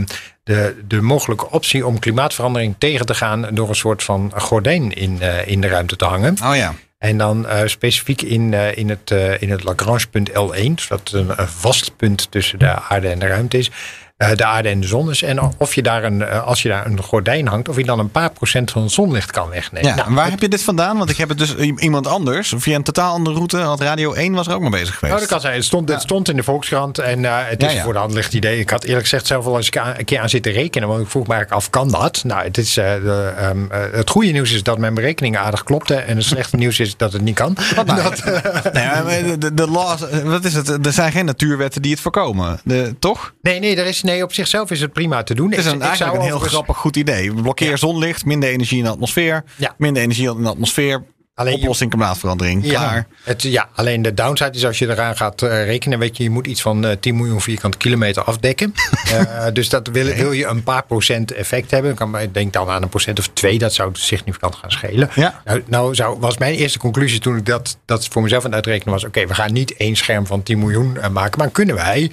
de, de mogelijke optie om klimaatverandering tegen te gaan door een soort van gordijn in, eh, in de ruimte te hangen. Oh ja. En dan eh, specifiek in, eh, in het, in het Lagrange-punt L1, zodat een, een vast punt tussen de aarde en de ruimte is. Eh, de aarde en de zon is. En of je daar een, eh, als je daar een gordijn hangt, of je dan een paar procent van het zonlicht kan wegnemen. Ja, Nou, waar heb je dit vandaan? Want ik heb het dus iemand anders, via een totaal andere route, had Radio 1 was er ook mee bezig geweest. Nou, dat kan zijn. Het stond, het stond in de Volkskrant en eh, het is Ja, ja. voor de hand ligt idee. Ik had eerlijk gezegd zelf wel eens een keer aan- zitten rekenen. Want ik vroeg me eigenlijk af, kan dat? Nou, het, is, de, ehm, eh, het goede nieuws is dat mijn berekeningen aardig klopten. En het slechte nieuws is dat het niet kan. Dat, eh, Nee, maar de, de, de laws, wat is het? Er zijn geen natuurwetten die het voorkomen. De, toch? nee, nee, er is, nee, op zichzelf is het prima te doen. Het is een, ik eigenlijk een heel overigens- grappig goed idee. Blokkeer Ja. zonlicht, minder energie in de atmosfeer. Ja. Minder energie in de atmosfeer. Alleen oplossing klimaatverandering. Klaar. Het, ja, alleen de downside is als je eraan gaat eh, rekenen, weet je, je moet iets van eh, 10 miljoen vierkante kilometer afdekken. Eh, dus dat wil, wil je een paar procent effect hebben. Kan, ik denk dan aan een procent of twee, dat zou significant gaan schelen. Ja. Nou, nou zou, was mijn eerste conclusie toen ik dat, dat voor mezelf aan het uitrekenen was, oké, we gaan niet één scherm van 10 miljoen eh, maken, maar kunnen wij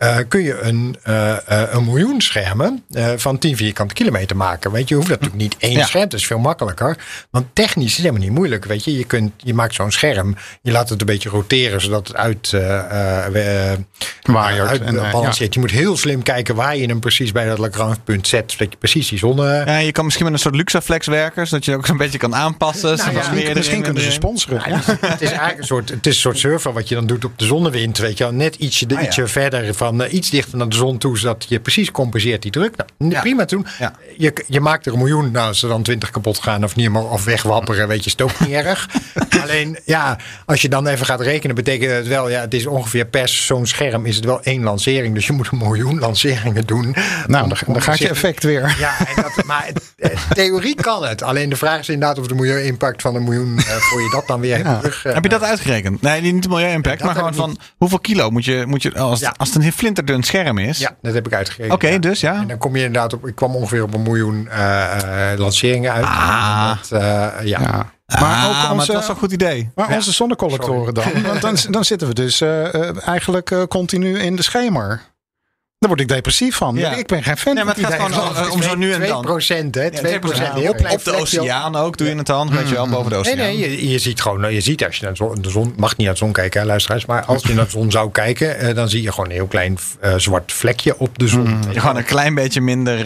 eh, kun je een, eh, eh, een miljoen schermen eh, van 10 vierkante kilometer maken. Weet je, je hoeft natuurlijk niet één Ja. scherm, dat is veel makkelijker. Want technisch is het helemaal niet moeilijk. Weet je, je, kunt, je maakt zo'n scherm, je laat het een beetje roteren zodat het uit, eh, eh, eh, Waaiert uit en, eh, balanceert. Je moet heel slim kijken waar je hem precies bij dat Lagrange-punt zet, zodat je precies die zonne. Ja, je kan misschien met een soort Luxaflex werken, zodat je ook zo'n beetje kan aanpassen. Nou ja, Misschien kunnen ze sponsoren. Het is eigenlijk een soort, het is een soort surfer wat je dan doet op de zonnewind. Weet je wel. Net ietsje, Ah, ja. ietsje verder van eh, iets dichter naar de zon toe, zodat je precies compenseert die druk. Nou, Ja. Prima toen. Ja. Je, je maakt er een miljoen. Nou, als er dan twintig kapot gaan of niet meer of wegwapperen, weet je, is het ook niet erg. Alleen ja, als je dan even gaat rekenen, betekent het wel, ja, het is ongeveer per zo'n scherm is het wel één lancering. Dus je moet een miljoen lanceringen doen. Nou, dan, dan gaat je effect weer. ja, en dat, maar het- theorie kan het. Alleen de vraag is inderdaad of de milieu-impact van een miljoen, eh, voor je dat dan weer Ja. terug... eh, Heb je dat uitgerekend? Nee, niet de milieu-impact, maar gewoon van hoeveel kilo moet je, moet je als, als het een flinterdun scherm is. Ja, dat heb ik uitgerekend. Oké, ja. dus ja. En dan kom je inderdaad op, ik kwam ongeveer op een miljoen eh, eh, lanceringen uit. Ah. Dat, eh, ja. Ja. Maar, Maar ook maar onze, was een goed idee. maar onze zonnecollectoren dan. Want dan, dan zitten we dus eigenlijk eh, continu in de schemer. Daar word ik depressief van. Ja. Ik ben geen fan Nee, maar het gaat gewoon om, om zo nu en 2 dan. procent, hè? 2 procent. Heel klein Op de oceaan ook doe je het dan, weet je wel, boven de Nee, oceaan. nee, je, je ziet gewoon, je ziet als je naar de zon, de zon, mag niet naar de zon kijken, hè, luisteraars, maar als je naar de zon zou kijken, eh, dan zie je gewoon een heel klein eh, zwart vlekje op de zon. Je Gewoon een klein beetje minder... eh,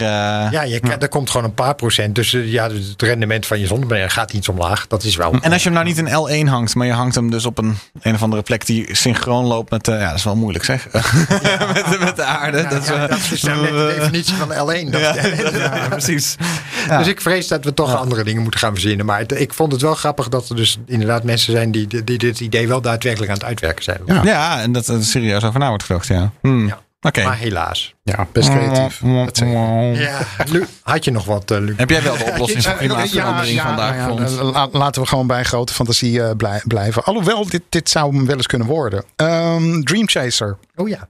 Ja, je, er komt gewoon een paar procent. Dus ja, het rendement van je zonnepanelen gaat iets omlaag. Dat is wel. En als je hem nou niet in L1 hangt, maar je hangt hem dus op een, een of andere plek die synchroon loopt met... ja, dat is wel moeilijk zeg. met, de- met de aarde. Ja, dat is, ja, wel- dat is nou net de definitie van L1. Dat, Ja, ja, precies. Ja. Dus ik vrees dat we toch andere dingen moeten gaan verzinnen. Maar het- ik vond het wel grappig dat er dus inderdaad mensen zijn die, die, die dit idee wel daadwerkelijk aan het uitwerken zijn. Ja. Ja, en dat er serieus over na wordt gedacht, ja. Hmm. Maar helaas. Ja, best creatief. Ik. Ja, Lu, had je nog wat, eh, Luc? Heb jij wel de oplossing voor klimaatverandering ja, vandaag ja, la- laten we gewoon bij grote fantasie eh, blij- blijven. Alhoewel, dit, dit zou hem wel eens kunnen worden. Ehm, Dream Chaser. Oh ja.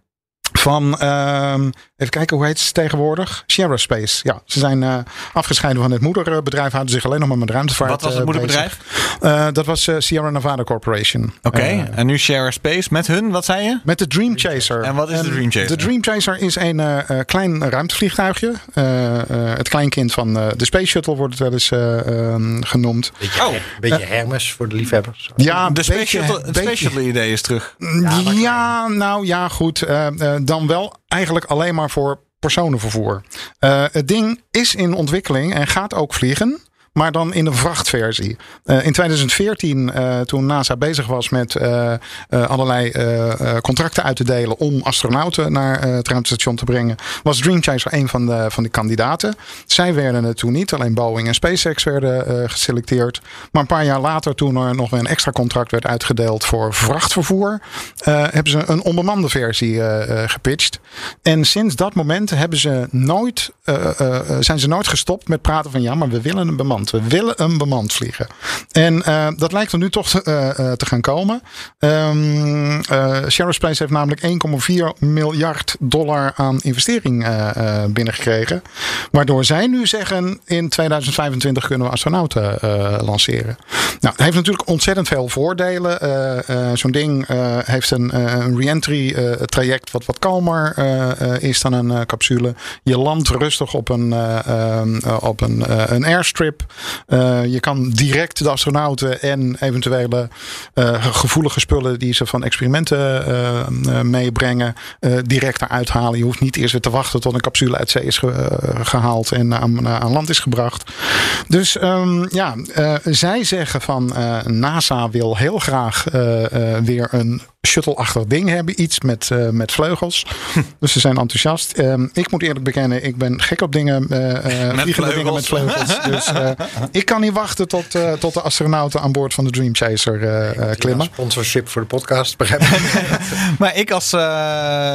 Van, ehm, even kijken, hoe heet ze tegenwoordig? Sierra Space. Ja, ze zijn eh, afgescheiden van het moederbedrijf. Houden zich alleen nog maar met ruimtevaart Wat was het eh, moederbedrijf? Eh, dat was eh, Sierra Nevada Corporation. Oké, en nu Share Space met hun, wat zei je? met de Dream Chaser. En wat is de Dream Chaser? De Dream Chaser is een eh, eh, klein ruimtevliegtuigje. Eh, eh, het kleinkind van eh, de Space Shuttle wordt het wel eens eh, ehm, genoemd. Beetje, Oh. een beetje Hermes voor de liefhebbers. Ja, de Space beetje- Shuttle, het beetje- Space Shuttle idee is terug. Ja, nou ja, goed. Dan wel eigenlijk alleen maar voor personenvervoer. Eh, het ding is in ontwikkeling en gaat ook vliegen. Maar dan in de vrachtversie. Eh, in 2014, eh, toen NASA bezig was met eh, allerlei contracten uit te delen om astronauten naar het ruimtestation te brengen, was Dream Chaser een van de, van de kandidaten. Zij werden het toen niet, alleen Boeing en SpaceX werden geselecteerd. Maar een paar jaar later, toen er nog een extra contract werd uitgedeeld voor vrachtvervoer, hebben ze een onbemande versie gepitcht. En sinds dat moment hebben ze nooit, zijn ze nooit gestopt met praten van ja, maar we willen een bemande We willen hem bemand vliegen. En uh, dat lijkt er nu toch te, uh, te gaan komen. Um, Space heeft namelijk 1,4 miljard dollar aan investering binnengekregen. Waardoor zij nu zeggen in 2025 kunnen we astronauten lanceren. Nou, het heeft natuurlijk ontzettend veel voordelen. Zo'n ding heeft een, een re-entry traject wat wat kalmer is dan een capsule. Je landt rustig op een, op een, een airstrip. Je kan direct de astronauten en eventuele uh, gevoelige spullen die ze van experimenten uh, meebrengen, direct eruit halen. Je hoeft niet eerst weer te wachten tot een capsule uit zee is ge gehaald en aan, aan, land is gebracht. Dus um, ja, zij zeggen van NASA wil heel graag weer een shuttle-achtig ding hebben. Iets met, uh, met vleugels. dus ze zijn enthousiast. Um, ik moet eerlijk bekennen, ik ben gek op dingen, uh, uh, vliegende dingen met vleugels. dus ik kan niet wachten tot, tot de astronauten aan boord van de Dream Chaser klimmen. Sponsorship voor de podcast, begrijp maar ik als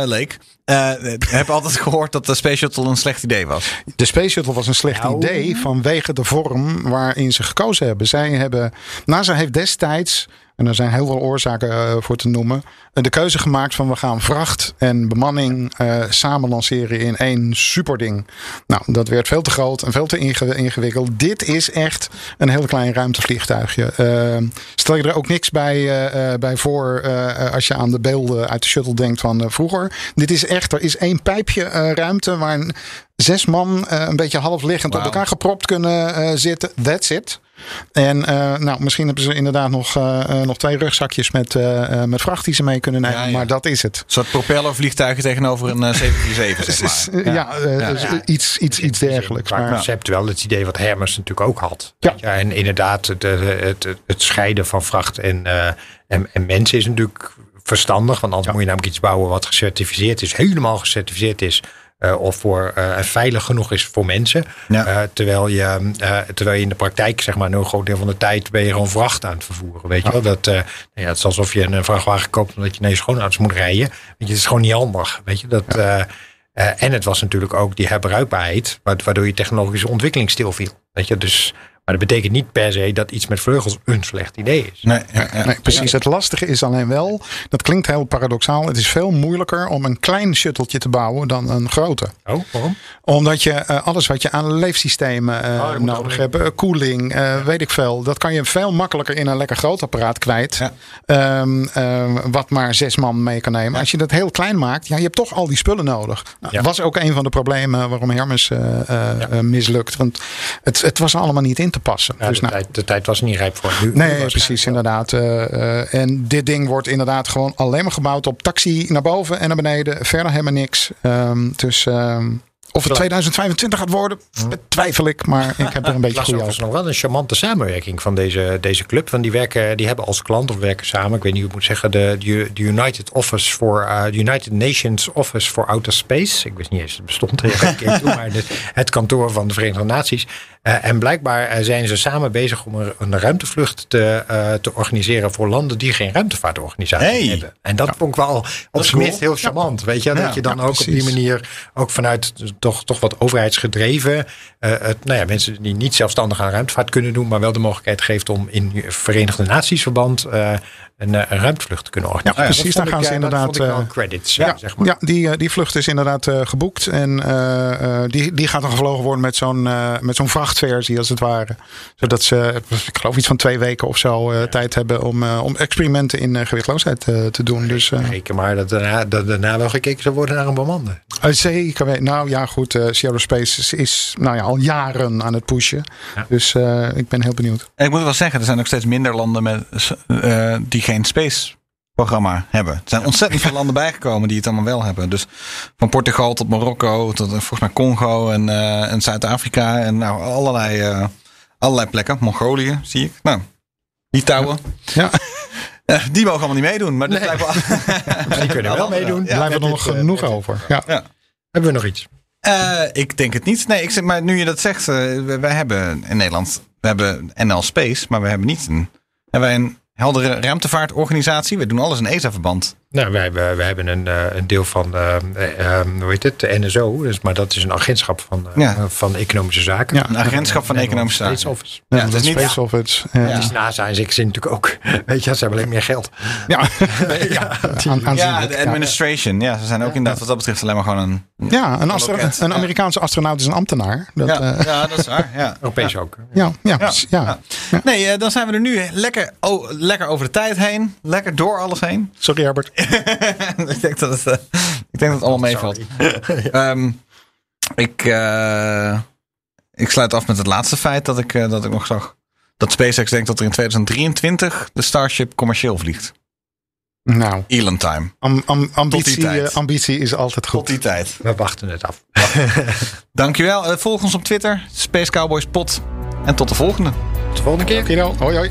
leek uh, heb altijd gehoord dat de Space Shuttle een slecht idee was. De Space Shuttle was een slecht nou. idee vanwege de vorm waarin ze gekozen hebben. Zij hebben, NASA heeft destijds en er zijn heel veel oorzaken uh, voor te noemen. Uh, de keuze gemaakt van we gaan vracht en bemanning uh, samen lanceren in één superding. Nou, dat werd veel te groot en veel te ingewikkeld. Dit is echt een heel klein ruimtevliegtuigje. stel je er ook niks bij, bij voor als je aan de beelden uit de shuttle denkt van vroeger. Dit is echt, er is één pijpje ruimte waar zes man een beetje half liggend wow. op elkaar gepropt kunnen zitten. That's it. En uh, nou, misschien hebben ze inderdaad nog, uh, nog twee rugzakjes met, uh, met vracht die ze mee kunnen nemen. Ja, ja. Maar dat is het. Een soort propellervliegtuigen tegenover een 747, zeg maar. ja, ja dus iets, iets, iets dergelijks. Maar concept wel het idee wat Hermes natuurlijk ook had. Ja. en inderdaad, het, het, het, scheiden van vracht en, en, en mensen is natuurlijk verstandig. Want anders moet je namelijk iets bouwen wat gecertificeerd is. Helemaal gecertificeerd is uh, of voor uh, veilig genoeg is voor mensen. Ja. Uh, terwijl, je, terwijl je in de praktijk, zeg maar, een groot deel van de tijd ben je gewoon vracht aan het vervoeren. Weet je wel? Dat, nou ja, het is alsof je een vrachtwagen koopt omdat je naar je schoonouders moet rijden. Weet je, het is gewoon niet handig. Weet je, dat. Ja. en het was natuurlijk ook die herbruikbaarheid, waardoor je technologische ontwikkeling stilviel. Weet je, dus maar dat betekent niet per se dat iets met vleugels een slecht idee is. Nee, ja, ja. nee precies. Het lastige is alleen wel, dat klinkt heel paradoxaal. Het is veel moeilijker om een klein shuttletje te bouwen dan een grote. Oh, waarom? Omdat je uh, alles wat je aan leefsystemen uh, oh, nodig hebt, uh, koeling, weet ik veel. Dat kan je veel makkelijker in een lekker groot apparaat kwijt. Um, wat maar zes man mee kan nemen. Als je dat heel klein maakt, ja, je hebt toch al die spullen nodig. Nou, dat was ook een van de problemen waarom Hermes mislukt. Want het, het was allemaal niet in te passen. Ja, dus de, nou, tijd, de tijd was niet rijp voor. Nu, nee, precies, inderdaad. Uh, uh, en dit ding wordt inderdaad gewoon alleen maar gebouwd op taxi naar boven en naar beneden. Verder helemaal niks. Um, dus um, of het 2025 gaat worden, twijfel ik. Maar ik heb er een beetje goede over. nog wel een charmante samenwerking van deze, deze club. Want die, werken, die hebben als klant of werken samen. Ik weet niet hoe ik moet zeggen. De, de United Office for uh, United Nations Office for Outer Space. Ik wist niet eens het bestond. maar de, het kantoor van de Verenigde Naties. Uh, en blijkbaar uh, zijn ze samen bezig om een, ruimtevlucht te, uh, te organiseren voor landen die geen ruimtevaartorganisatie hey. hebben. En dat ja. vond ik wel op zijn minst heel charmant. Weet je, dat je dan ook op die manier ook vanuit toch, toch wat overheidsgedreven. Uh, het, nou ja, mensen die niet zelfstandig aan ruimtevaart kunnen doen, maar wel de mogelijkheid geeft om in Verenigde Naties verband uh, een, een ruimtevlucht te kunnen organiseren. Ja, precies. Dan gaan ze inderdaad. credits. Ja, zeg maar. ja die, die vlucht is inderdaad geboekt. En die, die gaat dan gevlogen worden met zo'n met zo'n vrachtversie, als het ware. Zodat ze, ik geloof, iets van twee weken of zo ja. tijd hebben om, om experimenten in gewichtloosheid te doen. Dus, Reken maar dat daarna, dat daarna wel gekeken zou worden naar een bemande. zeker. Nou ja, goed. Uh, Sierra Space is, is, nou ja, al jaren aan het pushen. Ja. Dus uh, ik ben heel benieuwd. En ik moet wel zeggen, er zijn ook steeds minder landen met, uh, die geen space programma hebben. Er zijn ontzettend veel landen bijgekomen die het allemaal wel hebben. Dus van Portugal tot Marokko, tot volgens mij Congo en, en Zuid-Afrika en nou allerlei, allerlei plekken. Mongolië zie ik. Nou, Litouwen. Ja. ja. die mogen allemaal niet meedoen, maar nee. wel... die kunnen wel meedoen. Ja, blijven er nog genoeg over. Ja. ja. Hebben we nog iets? Uh, ik denk het niet. Nee, ik zeg, maar nu je dat zegt, wij hebben in Nederland, we hebben NL Space, maar we hebben niet een, hebben wij een heldere ruimtevaartorganisatie. We doen alles in ESA-verband. Nou, wij hebben, wij hebben een, eh, een deel van, eh, eh, hoe heet het, de NSO. Dus, maar dat is een agentschap van, eh, Ja. van economische zaken. Ja. Een agentschap van economische zaken. Office. Ja, Ja, dat is niet- Space Office. Ja. Ja. Ja. Het is NASA en ik zin natuurlijk ook. Weet je, ze hebben alleen meer geld. Ja. Aan, Ja, aanzienlijk, de ja. administration. Ja, ze zijn ook inderdaad wat dat betreft alleen maar gewoon een... Ja, een, astro- een Ja. Amerikaanse astronaut is een ambtenaar. Dat, ja, eh, ja, dat is waar. Ja. Europees ook. ja, ja, Ja. ja. Ja. Nee, dan zijn we er nu lekker, oh, lekker over de tijd heen. Lekker door alles heen. Sorry Herbert. ik denk dat het, eh, ik denk dat het allemaal meevalt. Ehm, ik, eh, ik sluit af met het laatste feit dat ik, eh, dat ik nog zag. Dat SpaceX denkt dat er in 2023 de Starship commercieel vliegt. Nou, Elon time. am- am- ambitie, tijd. ambitie is altijd Tot goed. die tijd. We wachten het af. Dankjewel. Volg ons op Twitter. Space Cowboys Pot. En tot de volgende. Tot de volgende keer. Kino, hoi hoi.